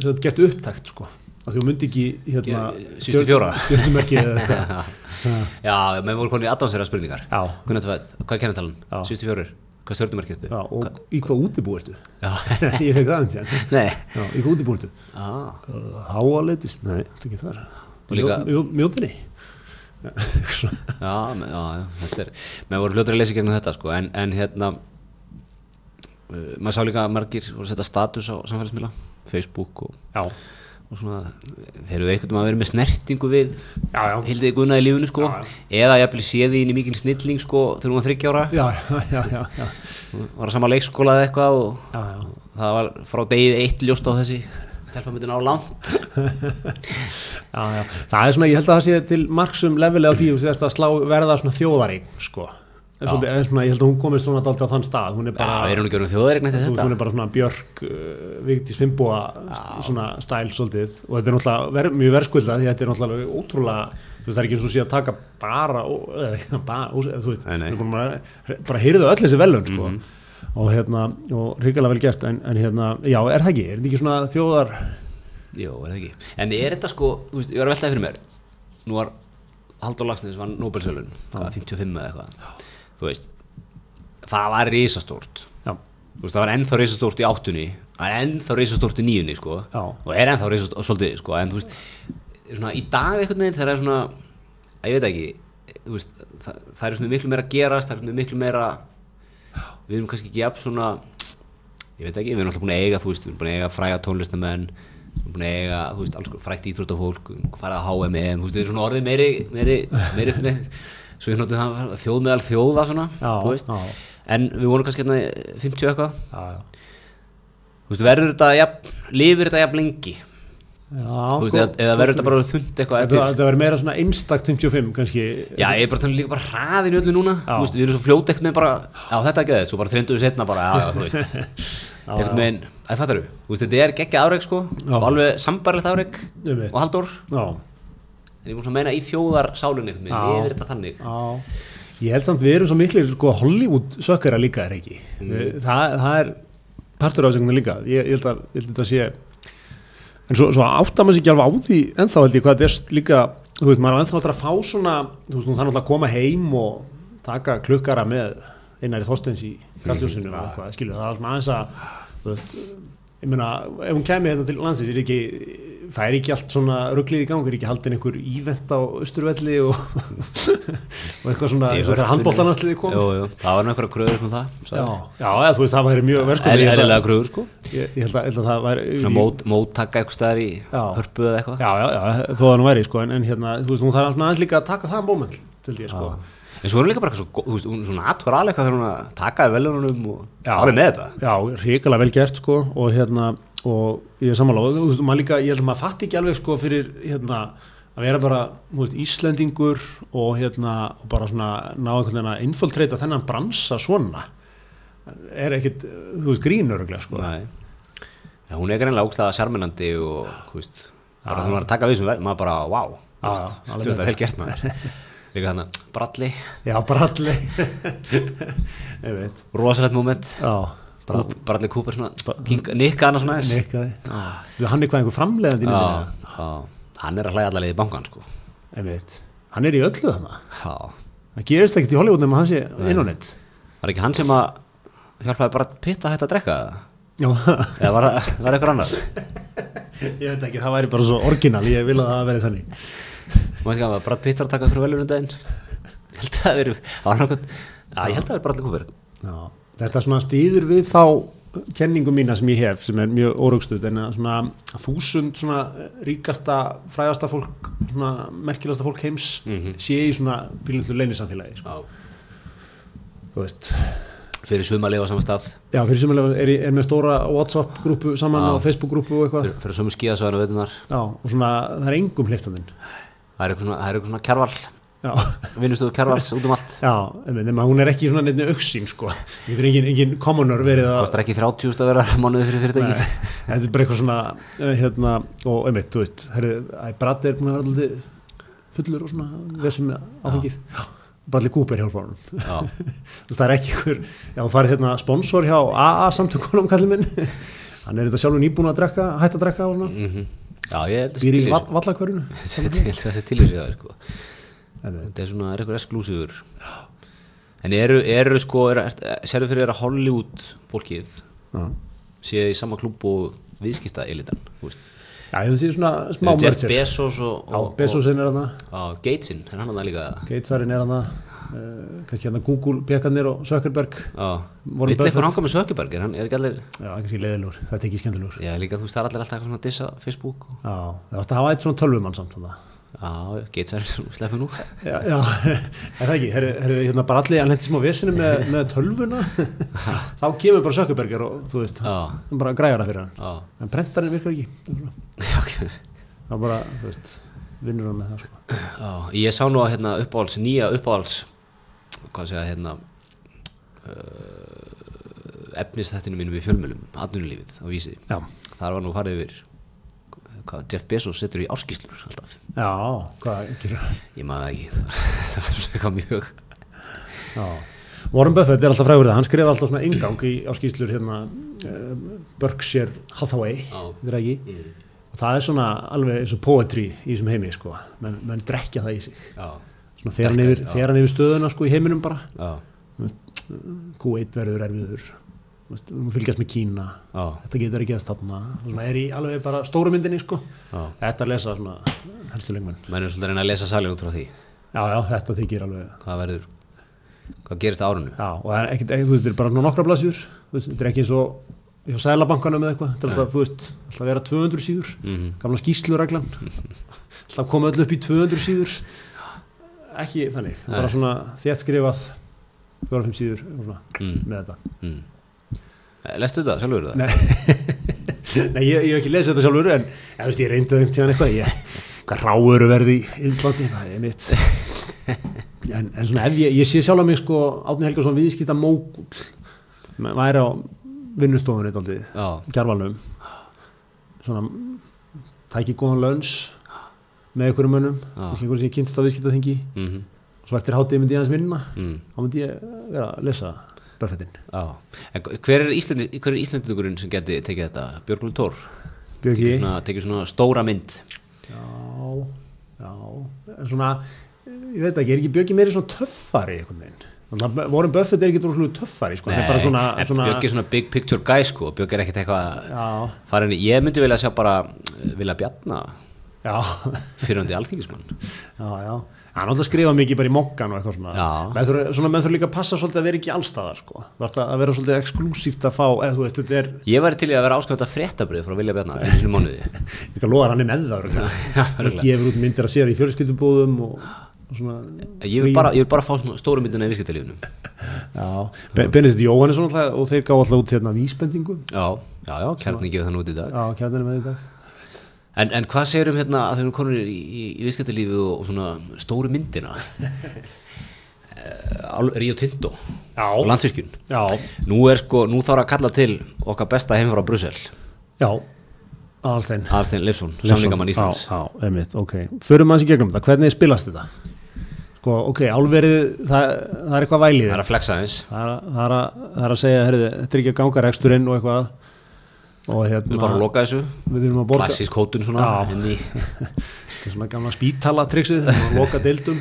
[SPEAKER 2] sagt gert upptækt sko. Að því hún myndi ekki hérna
[SPEAKER 1] síðustu fjóra.
[SPEAKER 2] eða eitthvað.
[SPEAKER 1] Já, menn voru konið advansera spurningar.
[SPEAKER 2] Já,
[SPEAKER 1] hvað er kennetalan?
[SPEAKER 2] Já.
[SPEAKER 1] Síðustu fjórir, hvað stjórnumarkið
[SPEAKER 2] já, og í hvað útibú ertu?
[SPEAKER 1] Já,
[SPEAKER 2] ég fekk það eins og
[SPEAKER 1] nei.
[SPEAKER 2] Já, í hvað útibú ertu?
[SPEAKER 1] Já,
[SPEAKER 2] háaleitis, nei, þetta er ekki mjó- mjótinni
[SPEAKER 1] já, já, þetta er Menn voru hljótur að lesa gegnum þetta sko. En, en hérna uh, Maður sá líka margir voru að setja status á samfélagsmiðla Facebook og, og svona Þeir eru eitthvað að vera með snertingu við Hildið Gunna í lífinu sko. Eða jafnvel séði inn í mikil snilling sko Þegar var þryggjára
[SPEAKER 2] já, já, já, já,
[SPEAKER 1] Var að sama leikskóla eða eitthvað og það var frá degið eitt ljóst á þessi stelpa myndi ná langt.
[SPEAKER 2] Já, já, það er svona, ég held að það sé til marksum leveli á því, þú veist, að slá, verða svona þjóðarík, sko. En Svo, er svona, ég held að hún komist svona daldið á þann stað, hún er
[SPEAKER 1] Já,
[SPEAKER 2] bara,
[SPEAKER 1] er hún
[SPEAKER 2] hún er bara svona Björk, uh, Vigdís Fimboa, svona stæl svolítið, og þetta er náttúrulega ver, mjög verðskuldað, því þetta er náttúrulega ótrúlega, þú veist, það er ekki eins og sé að taka bara, ó- eða bara, ó- þú veist, bara, bara hýrðu öll þessi velun, sko. Og hérna, og ríkilega vel gert, en, en hérna, já, er það ekki, er þetta ekki svona þjóðar,
[SPEAKER 1] Jó, er það ekki. En er þetta sko, þú veist, ég var að veltaði fyrir mér. Nú var Haldur Lagsnes var Nobelsölun, hvað, 55 eða eitthvað. Þú veist, það var risastórt.
[SPEAKER 2] Já,
[SPEAKER 1] Þú veist, það var ennþá risastórt í áttunni Það var ennþá risastórt í níunni, sko.
[SPEAKER 2] Já.
[SPEAKER 1] Og er ennþá risastórt, svolítið, sko. En þú veist, svona í dag þegar það er svona Ég veit ekki, veist Það, það er miklu meira gerast, það er miklu meira Við erum kannski ekki jafn svona Ég veit ekki, við erum alltaf búin að eiga, þú veist Við erum búin að eiga fræga tónlistamenn Við erum búin að eiga, þú veist, alls frægt íþróttafólk farið að HM, EM, þú veist, við erum svona orðið meiri meiri, meiri, meiri svo ég notu það þjóð meðal þjóða svona,
[SPEAKER 2] Já,
[SPEAKER 1] þú veist.
[SPEAKER 2] já.
[SPEAKER 1] en við vorum kannski hérna 50 eitthvað. Þú veist, verður þetta jafn, lifir þetta jafn lengi veist,
[SPEAKER 2] gott-
[SPEAKER 1] eða, eða verður þetta bara þund eitthvað eftir?
[SPEAKER 2] þetta verður meira svona einstakt 55 kannski.
[SPEAKER 1] Já, ég er bara líka bara hraðin í öllu núna. Veist, við erum svo fljót ekkert með bara já, þetta er ekki það, svo bara þreinduðu setna bara, já, já, þú veist. Ekkert með, að fattar þú veist, þetta er geggja afreg, sko. Og alveg sambarlegt
[SPEAKER 2] Einmitt.
[SPEAKER 1] og haldur,
[SPEAKER 2] Já,
[SPEAKER 1] en ég múið að meina í þjóðar sálun ekkert með,
[SPEAKER 2] Já.
[SPEAKER 1] lifir þetta þannig?
[SPEAKER 2] Já. Ég held samt við erum svo miklir sko, Hollywood sökkara líka er ekki? Við- það, það er partur þessu líka. Ég, ég held að ég held að en svo, svo áttar maður sér ekki alveg á því ennþá held ég hvað þetta er líka þú veist, maður er ennþá eftir að fá svona þú veist, nú þarf náttúrulega að koma heim og taka klukkara með einari þóstens í og eitthvað, skilju, það er alltaf aðeins að veist, ég meina, ef hún kemur hérna til landsins, er ekki færi ekki allt svona rugglið í gang, er ekki haldin einhver ívent á Östurvelli og, og eitthvað svona,
[SPEAKER 1] Í
[SPEAKER 2] eins og þegar
[SPEAKER 1] Hörpunni.
[SPEAKER 2] handbóltanarsliði kom?
[SPEAKER 1] Jú, jú, það var nákvæmlega kröður um það
[SPEAKER 2] já, já, eða, þú veist, það væri mjög verðskuldað. Ég held að-
[SPEAKER 1] eðlilega kröður, sko.
[SPEAKER 2] Ég, ég held að, held að það væri
[SPEAKER 1] svona mót, móttaka eitthvað staðar í hörpu eða eitthvað.
[SPEAKER 2] Já, já, já, þó það nú væri sko, en, en hérna, þú veist, hún þarf að
[SPEAKER 1] en svo er hún líka bara eitthvað svo, svona natural eitthvað þegar hún að taka velunum og árið með þetta.
[SPEAKER 2] Já, hrikalega vel gert sko og hérna, og ég er samanláð þú veist, maður líka, ég held að maður fatt ekki alveg sko fyrir, hérna, að vera bara þú veist, Íslendingur og hérna, og bara svona ná einhvern veginn að infiltreita þennan bransa svona. Er ekkit, þú veist, grínuruglega sko.
[SPEAKER 1] Nei. Já, hún er greinlega ógstlega sjarminandi og þú veist, bara var að taka við sem verð, maður bara, wow, þú veist, þetta er vel gert maður líka þannig, bralli,
[SPEAKER 2] já, veit.
[SPEAKER 1] Rosalegt moment. Bradley Cooper svona kink, nikka hann svona.
[SPEAKER 2] Nikkaði. Þú, Hann er hvað einhver myndinni
[SPEAKER 1] já, já, hann er að hlæða allavega í bankan sko.
[SPEAKER 2] Hann er í öllu þannig Það gerist ekkert í Hollywood nema hann sé inn á nett
[SPEAKER 1] var ekki hann sem að hjálpaði bara pitt að hætta að drekka eða? Var það eitthvað annar?
[SPEAKER 2] Ég veit ekki, það væri bara svo orginal Ég vil að það veri þannig
[SPEAKER 1] Má ekki að Brad Pitt var að taka fyrir velunum daginn? Ég held að það veri ég held að það veri Bradley Cooper.
[SPEAKER 2] Já, þetta svona stýður við þá kenningu mína sem ég hef sem er mjög órugstuð en að svona þúsund svona ríkasta frægasta fólk, svona merkilasta fólk heims sé í svona bílundu leynisamfélagi sko. Þú veist.
[SPEAKER 1] Fyrir suma að lifa á sama stað.
[SPEAKER 2] Já, fyrir sumulega er, er með stóra WhatsApp grúpu saman og Facebook grúpu og eitthvað.
[SPEAKER 1] Fyrir, fyrir sumu skíðasvæðinu veitunar
[SPEAKER 2] Já, og svona það er engum hlifstandinn
[SPEAKER 1] Það er eitthvað svona, það er
[SPEAKER 2] Já,
[SPEAKER 1] Vinnustöðu kjarvals út um allt.
[SPEAKER 2] Já, nema hún er ekki svona nefnir auksing sko, við erum engin, engin commoner verið að
[SPEAKER 1] Kostar ekki 30 að vera mánuði fyrir fyrirtæki.
[SPEAKER 2] Þetta er bara eitthvað svona eh, hérna, og einmitt, þú æ, Brad er búin að vera alltaf fullur og svona þessum áfengið. Bradley Cooper hjálpa honum.
[SPEAKER 1] Já,
[SPEAKER 2] Þú veist, það er ekki einhver, já þú farið hérna sponsor hjá AA samtökunum kallið minn. Hann er þetta sjálfur nýbúin að drekka hætt að drekka og svona,
[SPEAKER 1] held að
[SPEAKER 2] býr í
[SPEAKER 1] til í
[SPEAKER 2] vall, vallakvörinu
[SPEAKER 1] þessu Ég held að það sé til í sig sko. Þetta er svona, er eitthvað exklusífur. En eru, eru sko er, Sérðu fyrir að Hollywood fólkið
[SPEAKER 2] Já,
[SPEAKER 1] séð í sama klúb og viðskipta elitan
[SPEAKER 2] já ég sé svona smá merger.
[SPEAKER 1] Bezos og, og,
[SPEAKER 2] er
[SPEAKER 1] og, og Gatesinn, er hann að líka?
[SPEAKER 2] Gatesarinn er hann uh, kannski hérna Google, Bjarkarnir og Warren
[SPEAKER 1] vill eitthvað hanga með Sökkeberg er hann, er ekki allir
[SPEAKER 2] já, kannski leiðilegur, þetta er ekki skemmtilegur.
[SPEAKER 1] Já, líka þú veist, það er allir alltaf eitthvað svona dissa Facebook og,
[SPEAKER 2] Já, það átti að hafa eitt svona tölvumann samt þannig
[SPEAKER 1] Já, Gatesar sleppur nú.
[SPEAKER 2] Já, já. Er það ekki, herri, herri, hérna bara allir hann hendi smá vesinu með, með tölvuna. Þá kemur bara Sökkuberger og þú veist, hann bara græjar það fyrir hann.
[SPEAKER 1] Já,
[SPEAKER 2] en prentarinn virkar ekki.
[SPEAKER 1] Já, ok.
[SPEAKER 2] Þá bara, þú veist, vinnur hann með það sko.
[SPEAKER 1] Já, ég sá nú að hérna uppáhalds, nýja uppáhalds hvað segja hérna uh, efnistættinu mínum við fjölmjölum, atvinnulífið á vísi.
[SPEAKER 2] Já,
[SPEAKER 1] þar var nú farið yfir hvað Jeff Bezos setur í áskýslur alltaf,
[SPEAKER 2] já, hvað gerur
[SPEAKER 1] ég maður ekki það var, eitthvað mjög
[SPEAKER 2] Já, Warren Buffett er alltaf frægur það, hann skrifa alltaf svona ingang í, á skýslur hérna uh, Berkshire Hathaway, ekki? Og það er svona alveg eins og poetry í þessum heimi sko, menn, menn drekja það í sig.
[SPEAKER 1] Já,
[SPEAKER 2] fer hann yfir, yfir stöðuna sko í heiminum bara.
[SPEAKER 1] Já,
[SPEAKER 2] Q1 verður erfiður. Fylgjast með Kína.
[SPEAKER 1] Já,
[SPEAKER 2] þetta getur ekki að stafna. Svona er í alveg bara stóru myndinni sko. Þetta að lesa svona helstu lengmenn
[SPEAKER 1] menn er svolítið að reyna að lesa salin út frá því.
[SPEAKER 2] Já já þetta þykir alveg
[SPEAKER 1] hvað verður, hvað gerist á árunu
[SPEAKER 2] já og það er ekkit, þú veist þetta er bara nokkra veist þetta er ekki eins og hjá sælabankanum eða eitthvað. Þetta er alltaf þú veist alltaf vera 200 síður.
[SPEAKER 1] Mhm.
[SPEAKER 2] gamla skýslureglan alltaf koma öll upp í 200 síður ekki þannig. Bara svona þétt skrifað 4-5 síður svona
[SPEAKER 1] mm,
[SPEAKER 2] með þetta.
[SPEAKER 1] Mm. Eh, lestu þetta, sjálfur?
[SPEAKER 2] Nei, Nei ég, ég hef ekki lesið þetta sjálfur en ég, veist, ég reyndi einhvern tíðan eitthvað ég, hvað ráuru verði í Indlandi það er mitt. En, en svona ef ég, ég sé sjálf að mig sko Átni Helgason viðskipta mógul væri á vinnustofunni kjarvalnum. Svona tæki góðan lönns með einhverjum mönnum, einhverjum sem ég kynst á viðskipta þingi
[SPEAKER 1] mhm,
[SPEAKER 2] svo eftir hátið myndi ég hans vinna.
[SPEAKER 1] Mm,
[SPEAKER 2] þá myndi ég vera að lesa Buffettin
[SPEAKER 1] hver er, er Íslandingurinn sem geti tekið þetta? Björgulur Tór?
[SPEAKER 2] Björki
[SPEAKER 1] Svona, tekið svona stóra mynd.
[SPEAKER 2] Já, já, en svona, ég veit ekki, er ekki Björki meiri svona töffari einhvern veginn? Þannig að Warren Buffett er ekki droslu töffari, sko, er bara svona, svona
[SPEAKER 1] Björg er svona big picture guy sko. Björg er ekkert eitthvað
[SPEAKER 2] já,
[SPEAKER 1] fara inn í, ég myndi vilja sjá bara eh, vilja bjarna
[SPEAKER 2] já,
[SPEAKER 1] fyrrandi alþingismann.
[SPEAKER 2] Já, já, hann átt að skrifa mikið bara í mokkan og eitthvað svona, menn þurfa, svona menn þurfa líka að passa svolítið að vera ekki allstaðar, sko, það að vera svolítið exklusíft að fá, eða þú veist, þetta er,
[SPEAKER 1] ég væri til í að vera að fréttabrið frá Vilja Bjarna einu sinni í mánuði.
[SPEAKER 2] Líka loðar hann er með það,
[SPEAKER 1] örugglega.
[SPEAKER 2] gefur út myndir að sér í fjölskyldubúðum og, og svona,
[SPEAKER 1] ég vil bara, ég vil bara fá stóru myndina í
[SPEAKER 2] Be- Benedikt Jóhannesson og þeir gá alltaf út hérna vísbendingu,
[SPEAKER 1] já, já, já, kjarni gefur það nú út í dag.
[SPEAKER 2] Já, kjarnir með í dag.
[SPEAKER 1] En, en hvað segir um hérna að þau eru konur í, í, í viðskiptalífi og, og svona stóru myndina? Uh, Rio Tinto
[SPEAKER 2] Já.
[SPEAKER 1] og landsvirkjun.
[SPEAKER 2] Já,
[SPEAKER 1] nú sko, nú þarf að kalla til okkar besta heim frá Brussel.
[SPEAKER 2] Já, aðalstein
[SPEAKER 1] Aðalstein Leifsson, samningamann Íslands.
[SPEAKER 2] Já, já, einmitt, ok. Förum aðeins í gegnum þetta, hvernig spilast þetta? sko, ok, álverið það, það er eitthvað vælið.
[SPEAKER 1] Það er að flexa eins
[SPEAKER 2] það er, að- það er, að, það er að segja, herrðu, þetta er ekki að ganga reksturinn og eitthvað og
[SPEAKER 1] við
[SPEAKER 2] hérna,
[SPEAKER 1] erum bara loka þessu.
[SPEAKER 2] Við erum að borga
[SPEAKER 1] klassísk hótun svona.
[SPEAKER 2] Já. þetta er svona gamla spítala triksið að loka deildum.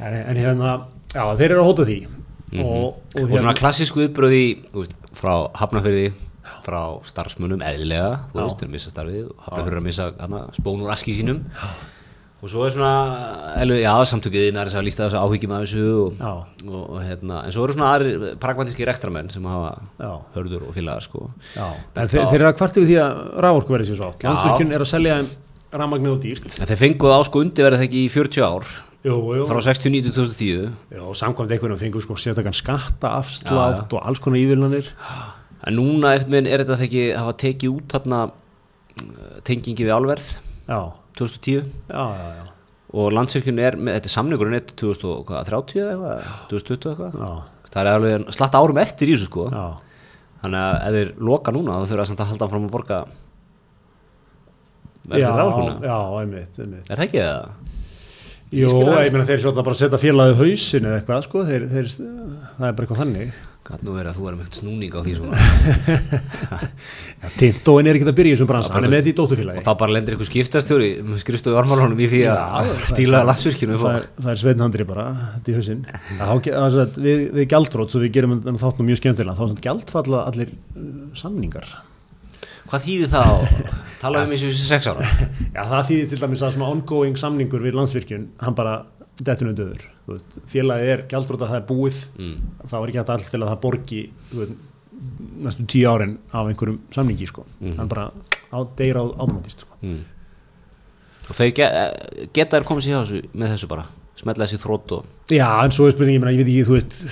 [SPEAKER 2] En, en hérna, já, þeir eru að hóta því. Og, og,
[SPEAKER 1] Mhm. og svona klassísku uppbröði frá hafnafyrði frá starfsmönnum eðlilega. Þú veist, þeir missa starfið og hafnafyrði að missa spónur aski sínum og svo er svona elvi, já, samtökiðin er að lísta þessu áhyggjum af þessu og,
[SPEAKER 2] Já.
[SPEAKER 1] og, og hérna, en svo eru svona aðrir pragmatíski rekstramenn sem hafa
[SPEAKER 2] Já.
[SPEAKER 1] hörður og félagar sko.
[SPEAKER 2] Já, en þeir, þeir eru að kvartu við því að rávorku verið sér svo átt
[SPEAKER 1] Já.
[SPEAKER 2] landsvirkjun er að selja rafmagnið og dýrt.
[SPEAKER 1] En þeir fenguð á sko undirverið ekki í 40 ár.
[SPEAKER 2] Jú, jú,
[SPEAKER 1] frá 69 til 2010
[SPEAKER 2] Já, og samkvæmt einhverjum fengur sko sértakann skatta, afslátt og alls konar ívillanir
[SPEAKER 1] en núna ekkert minn er þetta ekki hafa tekið út þarna uh, tengingi við álverð.
[SPEAKER 2] Já,
[SPEAKER 1] 2010
[SPEAKER 2] já, já,
[SPEAKER 1] og landsvirkjun er, með, þetta er samningurinn er 2030 eða eitthvað, 2020 eitthvað? Það er alveg slatt árum eftir í þessu sko. Þannig að ef þeir loka núna þá þurfa samt að halda fram að borga verður ráðkuna
[SPEAKER 2] já, einmitt, einmitt.
[SPEAKER 1] er það ekki það? Það.
[SPEAKER 2] ég meina þeir hljóta bara að setja félagið hausinu eða eitthvað, sko, þeir, þeir, það er bara eitthvað þannig.
[SPEAKER 1] Nú verið að þú erum ekkert snúning á því svona
[SPEAKER 2] Tintóin er ekki að byrja í þessum bransa, hann er með þetta í
[SPEAKER 1] og
[SPEAKER 2] dóttufélagi.
[SPEAKER 1] þá bara lendir ykkur skiptastjóri skrifstofu varmálunum í því að stíla landsvirkjunu
[SPEAKER 2] Það það er sveitinhandri bara, þetta hausinn. Er segja, við, við gjaldrót, svo við gerum þáttum mjög skemmtilega, þá er svona gjaldfalla allir uh, samningar.
[SPEAKER 1] hvað þýðir það að tala um þessu sex ára
[SPEAKER 2] Já, það þýðir til dæmis að svona ongoing samningur við landsvirkjun, hann bara dettur undir öður. Félagið er gjaldróta, það er búið,
[SPEAKER 1] mm.
[SPEAKER 2] þá er ekki hægt alls til að það borgi veist, næstum tíu árin af einhverjum samningi, sko. Hann bara á, deyr á automatist, sko.
[SPEAKER 1] Mm. og þeir eh, geta þær komið sér hjá þessu með þessu bara smetla þessi þrótt og
[SPEAKER 2] Já, en svo er spurningi, ég, ég veit ekki, þú veist,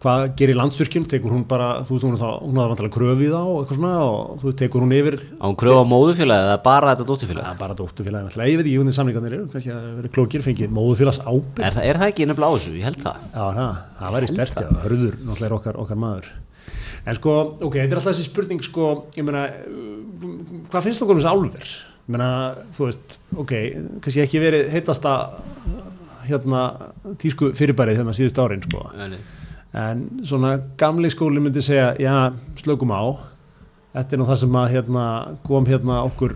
[SPEAKER 2] hvað gerir landsvirkjun, tekur hún bara, þú veist, hún er þá, hún hafði vantilega kröfið á og eitthvað svona og þú tekur hún yfir
[SPEAKER 1] á hún kröfa á móðufélagi eða bara þetta dótturfélagi
[SPEAKER 2] Ja, bara dóttufélagi ég veit ekki hvernig samlingarnir eru, kannski að vera klókir, fengið móðufélags ábyrgð.
[SPEAKER 1] er, það- er það ekki nefnilega á þessu, ég held það
[SPEAKER 2] Já, það, það væri stert, já, hörður, náttúrulega er okkar, okkar maður. En sko, ok, þetta er alltaf þessi spurning, sko, ég meina, hvað finnst okkur um þessi álver? Ég meina, þú veist, ok, kannski ekki verið heitasta, hérna, tísku fyrirbærið þegar síðust árin, sko. En svona gamli skóli myndi segja, já, slökum á, þetta er nú það sem að hérna, kom hérna okkur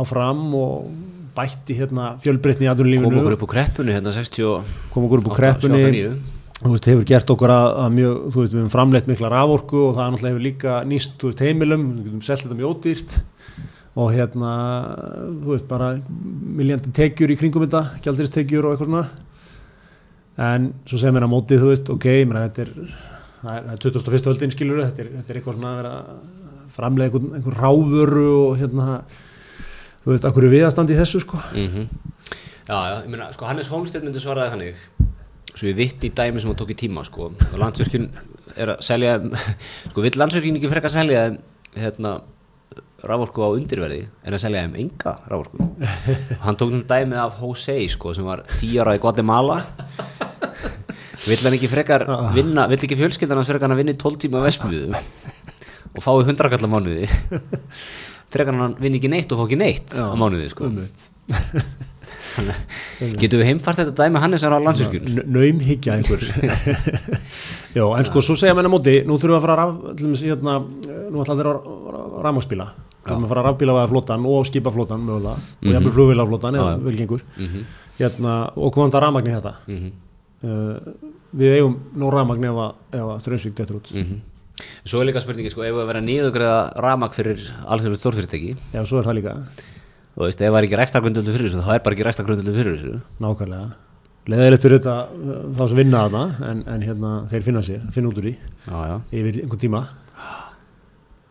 [SPEAKER 2] áfram og bætti hérna fjölbreytni í
[SPEAKER 1] kom
[SPEAKER 2] atvinnulífinu,
[SPEAKER 1] okkur upp úr kreppunni hérna 68,
[SPEAKER 2] kom okkur upp úr kreppunni,
[SPEAKER 1] 79
[SPEAKER 2] þú veist, hefur gert okkur að, að mjög, þú veist, við hefum framleitt mikla raforku og það náttúrulega hefur líka nýst, þú veist, heimilum, við getum selt þetta mjög ódýrt og hérna, þú veist, bara miljandi tekjur í kringum þetta, gjaldristekjur og eitthvað svona en svo segir mér að mótið, þú veist, ok, ég meina þetta er, það er, það er 21. öldin skilur, þetta er, þetta er eitthvað svona að vera að framlega einhvern, einhvern ráfuru og hérna, þú veist, akkur er viðastand í þessu, sko.
[SPEAKER 1] Mhm. Já, já, ég meina, sko Hannes Holmstedt myndi svaraði þannig svo ég vitt í dæmi sem hann tók í tíma sko, og landsvirkjun er að selja sko, vill landsvirkjun ekki frekar selja þeim, hérna raforku á undirverði en að selja þeim enga raforku hann tók um dæmi af Jose sko, sem var 10 ára í Guatemala vill hann ekki frekar vinna, vill ekki fjölskyldan hans frekar hann að vinna í 12 tíma vesmiðu og fái 100 kallar mánuði? Frekar hann vinni ekki neitt og fá ekki neitt á mánuði sko. Getum við heimfært þetta dæmi Hannesar á landsvirkjun?
[SPEAKER 2] Naumhyggja einhver. Já, en sko, svo segja mér á móti Nú þurfum við að fara að raf, hérna, Nú ætla allir að rafmagsbíla Við þurfum að fara að rafbíla við flótan og skipaflótan mögulega, og jafnvel flugvélaflótan eða velgengur hérna, og komanda rafmagni þetta. Uh, Við eigum nóg rafmagni ef að, að strömsvík dettur út.
[SPEAKER 1] Mhm. Svo er líka spurningi, sko, ef við að vera niðugræða ramak fyrir alþjóðlega stórfyrirtæki?
[SPEAKER 2] Já, svo er það líka.
[SPEAKER 1] Þú veist, ef það er ekki rækstargrundöldu fyrir þessu þá er bara ekki rækstargrundöldu fyrir þessu.
[SPEAKER 2] Nákvæmlega. Leðilegt fyrir þetta uh, þá sem vinna þarna en, en hérna, þeir finna sér, finna út úr því
[SPEAKER 1] Já, já,
[SPEAKER 2] yfir einhvern tíma.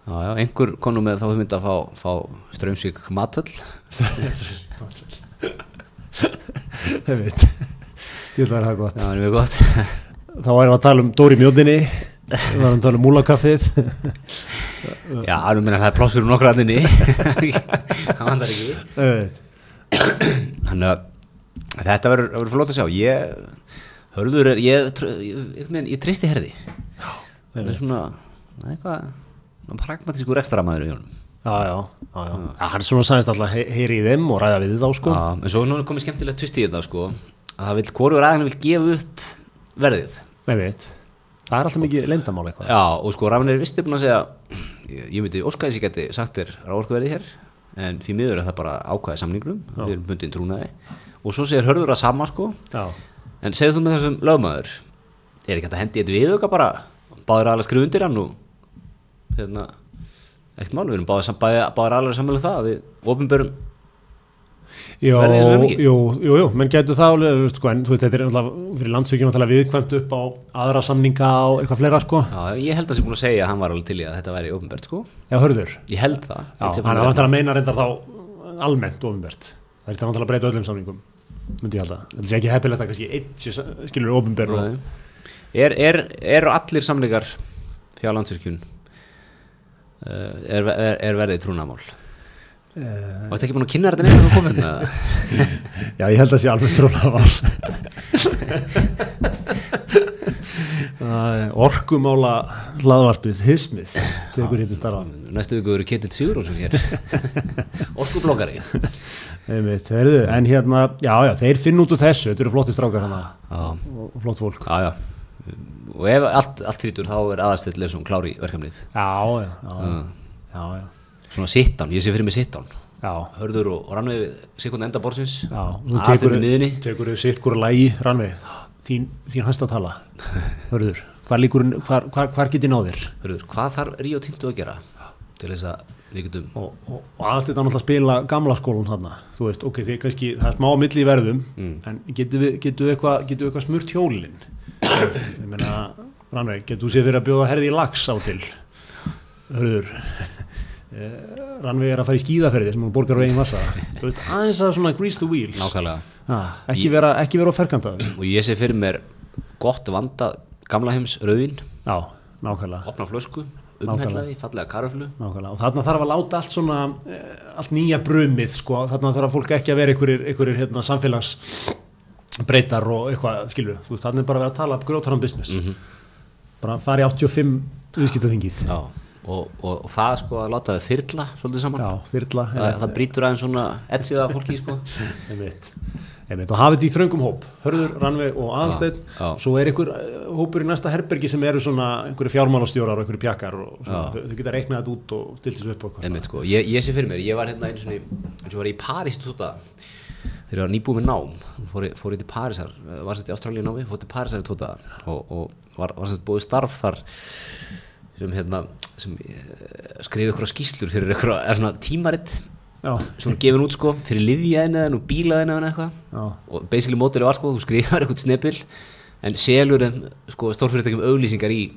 [SPEAKER 1] Já, já, einhver konu með þá hugmynd að fá, fá strömsvík matöll
[SPEAKER 2] Ég veit Ég ætla að það er gott.
[SPEAKER 1] Já, er gott.
[SPEAKER 2] Þá erum við að tala um Dóri Mjóðinni Við varum að tala um múlakaffið.
[SPEAKER 1] Já, nú minna það er pláss fyrir nokkru aðinni Það vandar ekki. Þannig að þetta verður flott að sjá. Ég, hörður er, ég, ég, tristi herði. Það er svona, það er eitthvað pragmatískur ekstramæður í honum.
[SPEAKER 2] Já, já, já, já. Hann svona sagðist alltaf heyri í þeim og ræða við þá sko.
[SPEAKER 1] Já, en svo er nú komið skemmtilegt tvist í þetta sko að hvorur aðeins vil gefa upp verðið.
[SPEAKER 2] Það er alltaf mikið leyndamál eitthvað.
[SPEAKER 1] Já, og sko Rafnir er vistið búin að segja ég, myndi óskaðis ég geti sagt þér ráorkuverðið hér en því miður er það bara ákvæði samningrum við erum bundin trúnaði og svo segir hörður að sama sko
[SPEAKER 2] Já.
[SPEAKER 1] en segir þú með þessum lögmaður er ekki hægt að hendi þetta viðauka bara báður aðlega skrifa undir hann og hérna ekkert mál, við erum báður, sammála um það að við ofinbörum
[SPEAKER 2] Jó,
[SPEAKER 1] er
[SPEAKER 2] jú, jú, jú, menn getur það alveg, þú veist, sko, en þú veist, þetta er náttúrulega fyrir landsvíkjum náttúrulega viðkvæmt upp á aðra samninga og eitthvað fleira, sko.
[SPEAKER 1] Já, ég held að það sé búin að segja að hann var alveg til í að þetta væri ofinbært sko
[SPEAKER 2] Já, hörður.
[SPEAKER 1] ég held það
[SPEAKER 2] Já,
[SPEAKER 1] sé
[SPEAKER 2] hann er vantilega að meina reyndar þá almennt ofinbært. Það er vantilega að breyta öllum samningum, myndi ég halda. Það er ekki heppilegt að kannski eitt sé, skilur ofinbært og...
[SPEAKER 1] Nei. er, er, eru allir samlingar hjá landsvirkjun er, er, er verðið trúnamál
[SPEAKER 2] Uh,
[SPEAKER 1] varst ekki búin að kynna þetta nefnir að koma hérna?
[SPEAKER 2] Já, ég held að sé alveg trúnaðval. Orkumála hlaðvarpið, hismið, tekur hitti starfa.
[SPEAKER 1] næstu viku eru Ketill Sigurðsson hér.
[SPEAKER 2] Heyrðu, en hérna, já, já, þeir finn út úr þessu, þetta eru flotti strákar hana
[SPEAKER 1] já,
[SPEAKER 2] og og flott fólk.
[SPEAKER 1] já, já. Og ef allt, allt hrítur þá er aðarstill Leifsson klári verkefnið.
[SPEAKER 2] Já, já, já, já, já,
[SPEAKER 1] svona sittan, ég sé fyrir mig sittan hörður og, og rannvið sekund enda borsins aðarstill
[SPEAKER 2] tekur,
[SPEAKER 1] í miðinni
[SPEAKER 2] tekur þau sitt hvora lægi, Rannveig, þín, þín hæsta tala, hörður, hvar hvar, hvar, hvar getið náðir?
[SPEAKER 1] hörður, hvað þarf Ríó Tinto að gera til þess að við getum
[SPEAKER 2] Og, og, og allt þetta náttúrulega spila gamla skólan þarna, þú veist, ok, þið kannski, það er smá á milli í verðum, en getur við, við eitthvað, við eitthvað smurt hjólinn? Ég meina, Rannveig, getur þú séð fyrir að bjóða herði í lax á til, hörður, Rannveig er að fara í skíðaferði sem hún borgar á þú veist, aðeins að svona grease the wheels, ha, ekki, vera, ekki vera á ferkantaðu,
[SPEAKER 1] og ég sé fyrir mér gott vanda gamla heims rauðin, opna flösku umhellaði, fallega karöflu.
[SPEAKER 2] Nákvæmlega, og þarna þarf að láta allt svona eh, allt nýja brumið, sko. Þarna þarf fólk ekki að vera einhverjir, hérna, samfélags breytar og eitthvað, skilur þú veist, þarna er bara að vera að tala grjótaran business. Bara fara í 85 viðskiptaþingið.
[SPEAKER 1] Já, og, og, og það sko að láta þau þyrla svolítið saman.
[SPEAKER 2] Já, þyrla
[SPEAKER 1] það, það brýtur aðeins svona etsiða fólki sko.
[SPEAKER 2] einmitt, einmitt, og hafið þetta í þröngum hóp. Hörður, Rannveig og
[SPEAKER 1] já.
[SPEAKER 2] svo er einhver eh, hópur í næsta herbergi sem eru svona einhverju fjármálastjórar og einhverju pjakkar og svona, þau, þau geta reiknað þetta út og stilt þessu upp og eitthvað
[SPEAKER 1] sko. ég, ég sé fyrir mér, ég var hérna eins og var í París tóta þegar ég var nýbúið með nám. Fór ég, fór ég til Parísar, eh, var sérst í Ástralíu námi fór til Parísar í tóta og, og var, var sérst búið starf þar sem hérna sem eh, skrifa ykkur skýslur fyrir svona tímaritt
[SPEAKER 2] Já,
[SPEAKER 1] sem er gefin út sko fyrir liðjaðina og bílaðina og eitthvað. Og basically mótili var sko, þú skrifar eitthvað snepil en selur en sko stórfyrirtækjum auglýsingar í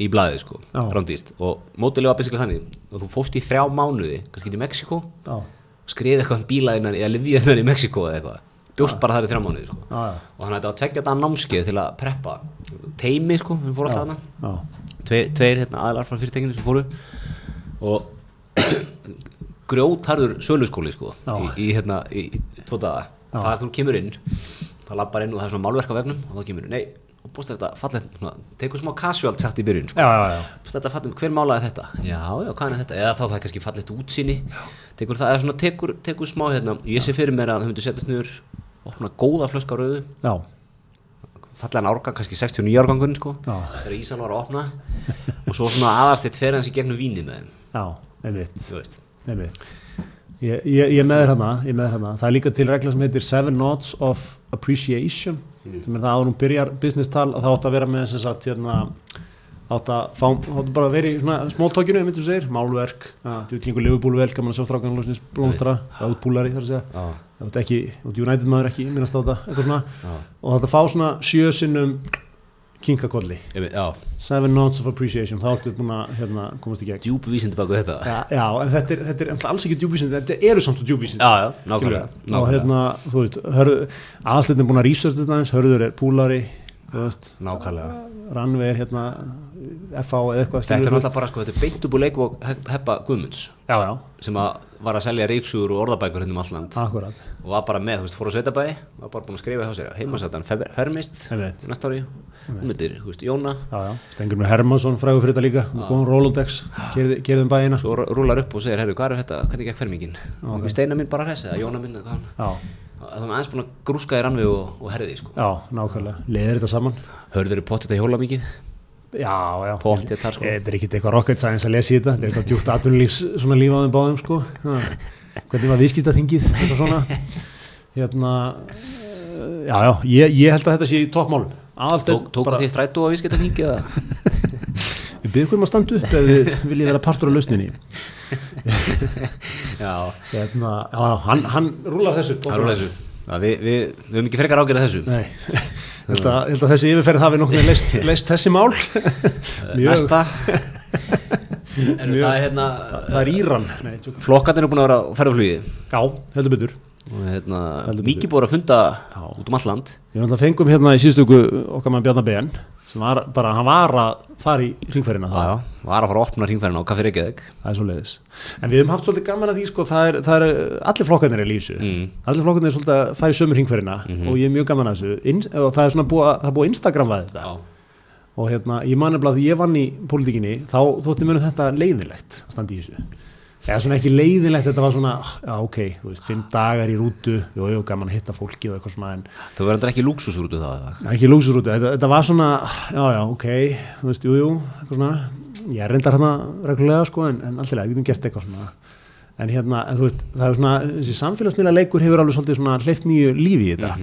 [SPEAKER 1] í blaðið sko, rándýst og mótili var basically þannig og þú fóst í þrjá mánuði, kannski til Mexiko skrifið eitthvað um bílaðinnan eða liðjaðinnan í Mexiko eða eitthvað. Bjóst bara þar í þrjá mánuði sko. Og þannig að þetta var tekja tveir, tveir hérna, aðlar frá fyrirtækinu sem fóru og grjótarður söluskóli sko í, í, hérna, í, í tvo daga það er þú kemur inn þá lappar inn og það er svona málverk á vegnum og þá kemur inn, nei, og búst þetta fallet svona, tekur smá casual sagt í byrjun sko. Búst þetta fallet, hver málaði þetta? Já, já, hvað er þetta? Eða þá það er kannski fallet útsýni. Tekur það, eða svona tekur, tekur smá hérna, ég sé fyrir mér að þau myndu setjast niður opna góða flösk á rauðu.
[SPEAKER 2] Já,
[SPEAKER 1] fallegan árgang, kannski 69 árgangurinn sko
[SPEAKER 2] Já.
[SPEAKER 1] þegar Ísal var að opna og svo svona aðast eitt fer hans í gegnum vínið með þeim
[SPEAKER 2] já, einmitt, einmitt. Ég, ég, ég með þér hana, ég með þér hana. Það er líka til regla sem heitir Seven Notes of Appreciation, sem er það að hún byrjar business tal, að það átt að vera með þess að hérna, átt að fá, átt bara að vera í svona smóltókinu, myndir þú segir, málverk, að þú veit einhver liðbúluvel, gaman að sjá strákanlósnis blómstra, það út búlari þar að segja, það út ekki, United maður ekki, minnast á þetta, eitthvað svona,
[SPEAKER 1] Já.
[SPEAKER 2] og þetta fá svona sjö sinnum kinkakolli, Seven Notes of Appreciation, þá áttu búin að hérna, komast í gegn.
[SPEAKER 1] djúb vísindi baku þetta.
[SPEAKER 2] Já, já, en þetta er, þetta er alls ekki djúbvísind, þetta eru samt djúbvísind.
[SPEAKER 1] já, já, nákvæmlega,
[SPEAKER 2] og
[SPEAKER 1] nákvæmlega.
[SPEAKER 2] hérna, þú veist, aðslitin er búin að research þetta aðeins, hörður er púlari, þú
[SPEAKER 1] nákvæmlega.
[SPEAKER 2] Rannveig er hérna, FH eða eitthvað.
[SPEAKER 1] þetta er náttúrulega bara sko, þetta er beint upp úr leikbók Heppa Guðmunds.
[SPEAKER 2] Já, já,
[SPEAKER 1] sem að var að selja ríksugur og orðabækur hérna um alland
[SPEAKER 2] akkurat,
[SPEAKER 1] og var bara með, þú veist, fór á Sveitabæði var bara búin að skrifa hjá sér, heimasættan fermist næsta ári, hún myndir, Jóna.
[SPEAKER 2] Já, já, Stengur með Hermansson, frægur fyrir þetta líka, góðan Rolodex, gerði um bæina.
[SPEAKER 1] svo rúlar upp og segir, herru, hvað er þetta, hvernig gekk fermingin? Steina mín bara hress eða Jóna mín, hvað. Hann Það er aðeins búin að grúska í rannveg og, og herði sko.
[SPEAKER 2] Já, nákvæmlega, leðir þetta saman
[SPEAKER 1] Hörður í pottet að hjóla mikið
[SPEAKER 2] Já, já,
[SPEAKER 1] Pottþétt þar, sko.
[SPEAKER 2] Þetta er ekki eitthvað rocket science að lesa í þetta Þetta er eitthvað djúpt atvinnulífs svona líf á þeim báðum sko. Ha. Hvernig var viðskiptaþingið eitthvað svona Hérna Já, já, ég, ég held að þetta sé í toppmálum
[SPEAKER 1] Tók, Tók því strætó að við sketa hingið eða?
[SPEAKER 2] Við byrjum um að standa upp ef við viljum vera partur á lausninni hérna, Já, já, hann, hann rúlar þessu.
[SPEAKER 1] Þessu. Já, við, við, við höfum ekki frekar ágjörð þessu.
[SPEAKER 2] Nei, ég held að, held að þessi yfirferð hafi nokkuð leist, leist þessi mál. Mjög,
[SPEAKER 1] Næsta. En það er hérna
[SPEAKER 2] það er Íran. Nei, tjók.
[SPEAKER 1] Flokkarnir eru búin að vera á ferðarflugi
[SPEAKER 2] Já, heldur betur.
[SPEAKER 1] Og hérna, mikið búin að funda út um alland
[SPEAKER 2] náttúrulega fengum hérna í síðustu ykkur okkar mann Bjarnar Ben sem var bara, hann var að fara í ringferðina
[SPEAKER 1] Já,
[SPEAKER 2] það,
[SPEAKER 1] já, var að fara að opna ringferðina á Kaffi Reykjavík.
[SPEAKER 2] Það er svo leiðis En við höfum haft svolítið gaman að því sko, það er, það er allir flokkarnir er lísu.
[SPEAKER 1] Mm.
[SPEAKER 2] allir flokkarnir er svolítið að fara í sömu ringferðina og ég er mjög gaman að þessu. In, og það er svona búið, að- það er búið að Instagrama þetta.
[SPEAKER 1] Já,
[SPEAKER 2] og hérna, ég man nefnilega að því ég vann í pólitíkinni, þá þótti mér þetta leiðilegt að standa í þessu eða svona ekki leiðilegt, þetta var svona já ok, þú veist, fimm dagar í rútu jú, jú, gaman að hitta fólki og eitthvað svona en
[SPEAKER 1] þú verður ekki lúksusrútu þá eða?
[SPEAKER 2] Ekki lúsurútu, þetta, þetta var svona já, já, ok, þú veist, jú, jú eitthvað svona, ég reyndar hérna reglulega sko, en, en alltaf, við getum gert eitthvað svona en hérna, en þú veist, það er svona þessi samfélagsmiðla leikur hefur alveg svolítið svona hleyft nýju lífi í þetta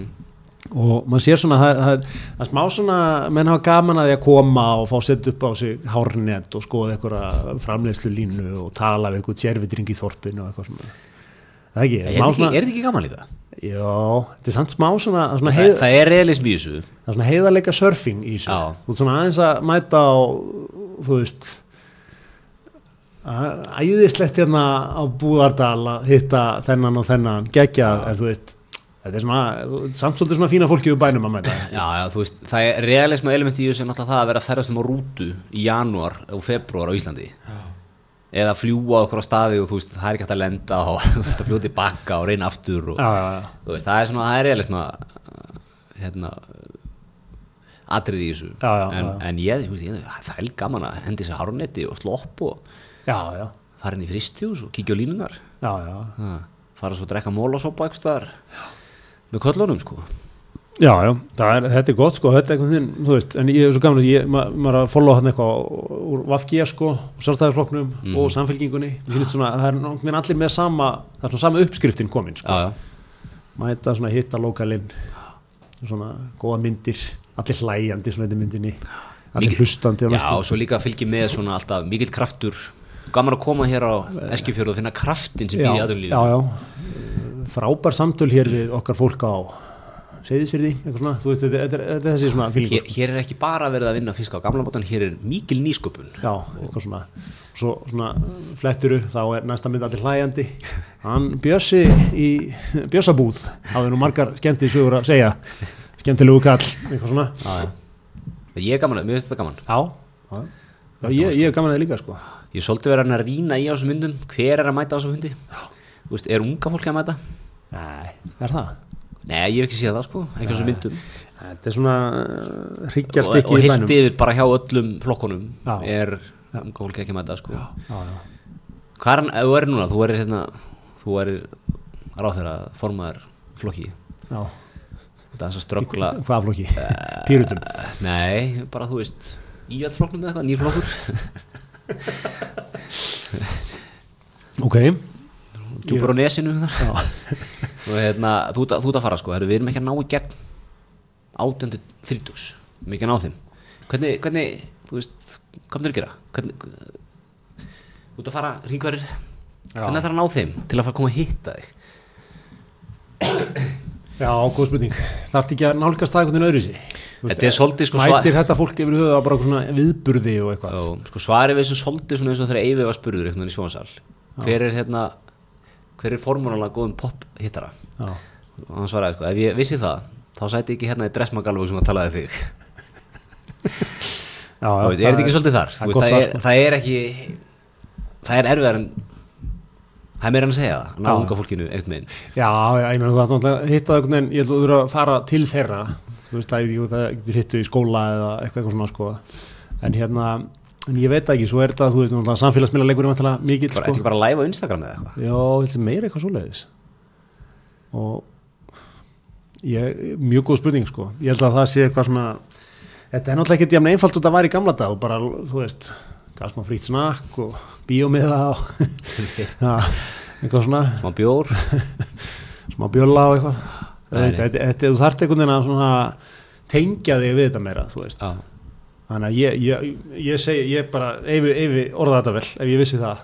[SPEAKER 2] og maður sér svona, það, það, það smá svona menn hafa gaman að því að koma og fá setja upp á sig hárnet og skoða eitthvað framleiðslu línu og tala við eitthvað sérvitring í þorpinu og eitthvað svona. Það er ekki,
[SPEAKER 1] Er
[SPEAKER 2] smá
[SPEAKER 1] þetta
[SPEAKER 2] svona
[SPEAKER 1] ekki, er þetta ekki gaman líka?
[SPEAKER 2] já, þetta er samt smá svona, svona
[SPEAKER 1] Það,
[SPEAKER 2] heið,
[SPEAKER 1] það er realism í þessu.
[SPEAKER 2] það er svona heiðarleika surfing í þessu. Þú ert svona aðeins að mæta á þú veist æðislegt hérna á Búðardal að hitta þennan og þennan geggjað, en þú veist þetta er svona, samt svolítið svona fína fólki við bænum að mæta
[SPEAKER 1] Já, já, þú veist, það er realism element í þessu er náttúrulega það að vera að ferðast um á rútu í janúar og februar á Íslandi já. eða fljúa okkur á staði og þú veist, það er ekki hægt að lenda og þú veist að fljúa tilbaka og reyna aftur og
[SPEAKER 2] já, já, já.
[SPEAKER 1] þú veist, það er svona, það er realism að hérna atrið í þessu
[SPEAKER 2] Já, já,
[SPEAKER 1] en,
[SPEAKER 2] já.
[SPEAKER 1] en ég, þú veist, ég, það er gaman að hendi sér hárnetti og slopp og
[SPEAKER 2] já, já,
[SPEAKER 1] fara inn í fristjús og kíkja á línunar
[SPEAKER 2] já, já.
[SPEAKER 1] ha, fara svo að drekka mólasopa eitthvað staðar með köllunum sko.
[SPEAKER 2] Já, já, er, þetta er gott sko, þetta er einhvern veginn, þú veist, en ég er svo gaman að ég, ma- maður að followa hann eitthvað úr Vafgía sko, úr sjálfstæðisflokknum
[SPEAKER 1] Mhm.
[SPEAKER 2] og samfélkingunni, ég finnst svona, það er með allir með sama, það er svona sama uppskriftin komin sko,
[SPEAKER 1] já, já.
[SPEAKER 2] mæta svona hitta lokalinn, svona góða myndir, allir hlæjandi svona þetta myndinni, allir
[SPEAKER 1] Mikið-
[SPEAKER 2] hlustandi
[SPEAKER 1] Já, og svo líka fylgir með svona alltaf mikill kraftur. Gaman að koma hér á Eskifjörðu og finna kraftin sem býr í aðunlífi
[SPEAKER 2] frábær samtöl hér við okkar fólk á Seyðisfyrði, eitthvað svona, þú veist, þetta, þetta, er- þetta er þessi svona fílingur.
[SPEAKER 1] hér, hér er ekki bara verið að vinna fisk á gamla bótan hér er mikil nýsköpun.
[SPEAKER 2] Já, eitthvað svona. Svo svona fletturu, þá er næsta mynd allir hlæjandi. Hann Bjössi í Bjössabúð hafði nú margar skemmtið sögur að segja. Skemmtilegu kall, eitthvað svona.
[SPEAKER 1] Já, já. ég er gaman að, mér finnst þetta gaman.
[SPEAKER 2] Já, já. já ég, ég er gaman að þið líka sko.
[SPEAKER 1] Ég svolítið verið að rýna í á þessum myndum hver er að mæta á þessum fundi? Þú veist, er unga fólki að mæta?
[SPEAKER 2] Nei, er það?
[SPEAKER 1] Nei, ég hef ekki séð það sko, ekki á þessum myndum
[SPEAKER 2] Þetta er svona
[SPEAKER 1] og,
[SPEAKER 2] hryggjarstykki
[SPEAKER 1] og
[SPEAKER 2] í
[SPEAKER 1] heilt
[SPEAKER 2] bænum
[SPEAKER 1] yfir bara hjá öllum flokkunum
[SPEAKER 2] Já.
[SPEAKER 1] er unga fólki ekki að mæta sko.
[SPEAKER 2] Já, já.
[SPEAKER 1] hvað er hann, þú er núna, þú er hérna þú er ráþeira formaður flokki
[SPEAKER 2] já.
[SPEAKER 1] þetta er þess að ströggla
[SPEAKER 2] Hvað flokki? Pýrutum
[SPEAKER 1] nei, bara þú veist í allt flokknum eða eitthvað, nýr flokkur
[SPEAKER 2] Ok,
[SPEAKER 1] djúpur á nesinu
[SPEAKER 2] já,
[SPEAKER 1] og hérna, þú ert að- ert fara sko, við erum ekki að ná í gegn átjöndu þrítugs. Við erum ekki að ná þeim. Hvernig, hvernig, þú veist, hvað myndir að gera? Hvernig þú ert að fara hringvarir hvernig þarf að ná þeim til að fara að koma að hitta þig?
[SPEAKER 2] Já, góð spurning. Þarf ekki að nálgast það einhvern veginn öðru sig
[SPEAKER 1] Þetta er svolítið sko sva-
[SPEAKER 2] Mætir þetta fólk yfir á bara eitthvað svona viðburði og eitthvað?
[SPEAKER 1] Og sko svarið við þessu svolítið svona eins og þegar Eyvi var spurður veginn í sjónasal hver er hérna hver er formúnalega góðum pop hittara?
[SPEAKER 2] Já,
[SPEAKER 1] og hann svaraði sko, ef ég vissi það þá sæti ekki hérna í dressmagalvög sem að talaði þig.
[SPEAKER 2] Já,
[SPEAKER 1] Þú veit, er þetta ekki svolítið þar?
[SPEAKER 2] það
[SPEAKER 1] veist, það, er,
[SPEAKER 2] sko.
[SPEAKER 1] það er ekki það er erfiðar en það er meira en að segja það að
[SPEAKER 2] Já.
[SPEAKER 1] unga fólkinu einhvern veginn.
[SPEAKER 2] Já, já, ég meina þú að hitta einhvern veginn, ég held að verður að fara til þeirra. Þú veist, það er ekki, það getur hittu í skóla eða eitthvað, eitthvað svona, sko. En hérna, en ég veit ekki, svo er þetta þú veist, náttúrulega samfélagsmiðla leikur er vantilega
[SPEAKER 1] bara
[SPEAKER 2] sko.
[SPEAKER 1] eftir bara live á Instagram eða eitthvað?
[SPEAKER 2] Já, þetta er meira eitthvað svoleiðis? Og ég, mjög góð spurning sko. Ég held að það sé eitthvað svona þetta er náttúrulega ekki jafn einfalt út að væri í gamla dag og bara, þú veist, gaf smá frýtt snakk og bíómiða og eitthvað svona.
[SPEAKER 1] Smá bjór.
[SPEAKER 2] Smá bjölla og eitthvað. Þetta- þetta- þetta- þú þarft einhvern veginn að tengja þig við þetta meira, þú veist.
[SPEAKER 1] Já,
[SPEAKER 2] þannig að ég, ég, ég segi, ég bara eyfi, eyfi orða þetta vel, ef ég vissi það.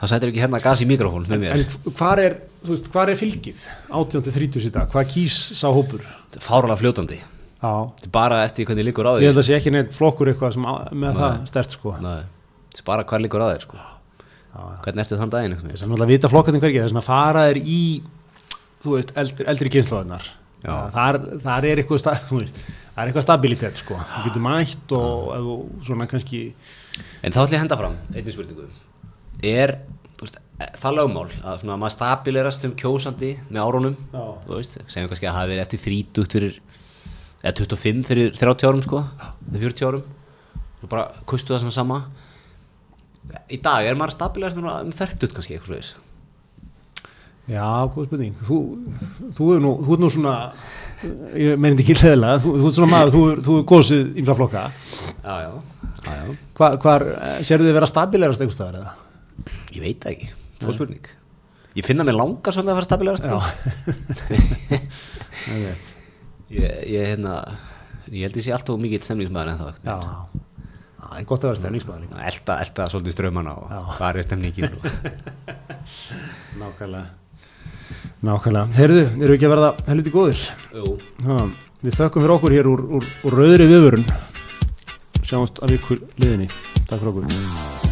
[SPEAKER 1] Það sætir ekki hérna gas í mikrofón mér.
[SPEAKER 2] En hvar er, veist, hvar er fylgið? 18-30 í dag, hvað kýs sá hópur?
[SPEAKER 1] Er fáralega fljótandi. Er bara eftir hvernig líkur á
[SPEAKER 2] ég
[SPEAKER 1] þér.
[SPEAKER 2] held að sé ekki neitt flokkur eitthvað sem á, með það stert sko.
[SPEAKER 1] Nei, er bara hvað líkur á þér sko. Hvernig ertu þann daginn einhvern veginn?
[SPEAKER 2] þess að náttúrulega vita flokkarnir hvergi þess að fara er í veist, eldri, eldri kynnslóðinar. Þar, þar er eitthvað þú það er eitthvað stabilitet sko. Þú getur mætt og, og svona kannski
[SPEAKER 1] En þá ætlum ég að henda fram einnig spurningu. Er þú veist, e- það lögmál að svona, maður stabilerast sem kjósandi með árunum þú veist, segjum kannski að hafi verið eftir 30 fyrir, eða 25 fyrir 30 árum sko, eða 40 árum. Og bara kustu það sem sama. Í dag er maður stabilerast um 30 kannski eitthvað svo
[SPEAKER 2] Já, góð spurning. Þú, þú, er nú, þú er nú svona, ég þetta ekki leðilega, þú, þú er svona maður, þú, er- þú er góðsið ímsa flokka.
[SPEAKER 1] Já, já, já, já
[SPEAKER 2] Hva, hvar, sérðu þið vera stabilerast einhvers staðar eða?
[SPEAKER 1] Ég veit það ekki, það spurning Ég finna mér langar svolítið að fara stabilerast sko.
[SPEAKER 2] Ég
[SPEAKER 1] ég, ég, hérna, ég held ég sé alltaf mikill stemningsmaður en þá
[SPEAKER 2] Já, það er gott að vera stefningsmaður líka.
[SPEAKER 1] elda, elda svolítið strömmana og hvað er stemningin.
[SPEAKER 2] Nákvæmlega. Nákvæmlega. Heyrðu, erum við ekki að verða helviti góðir?
[SPEAKER 1] Jú,
[SPEAKER 2] við þökkum fyrir okkur hér úr, úr, úr rauðri viðvörun. Sjáumst að vikur liðinni. Takk fyrir okkur.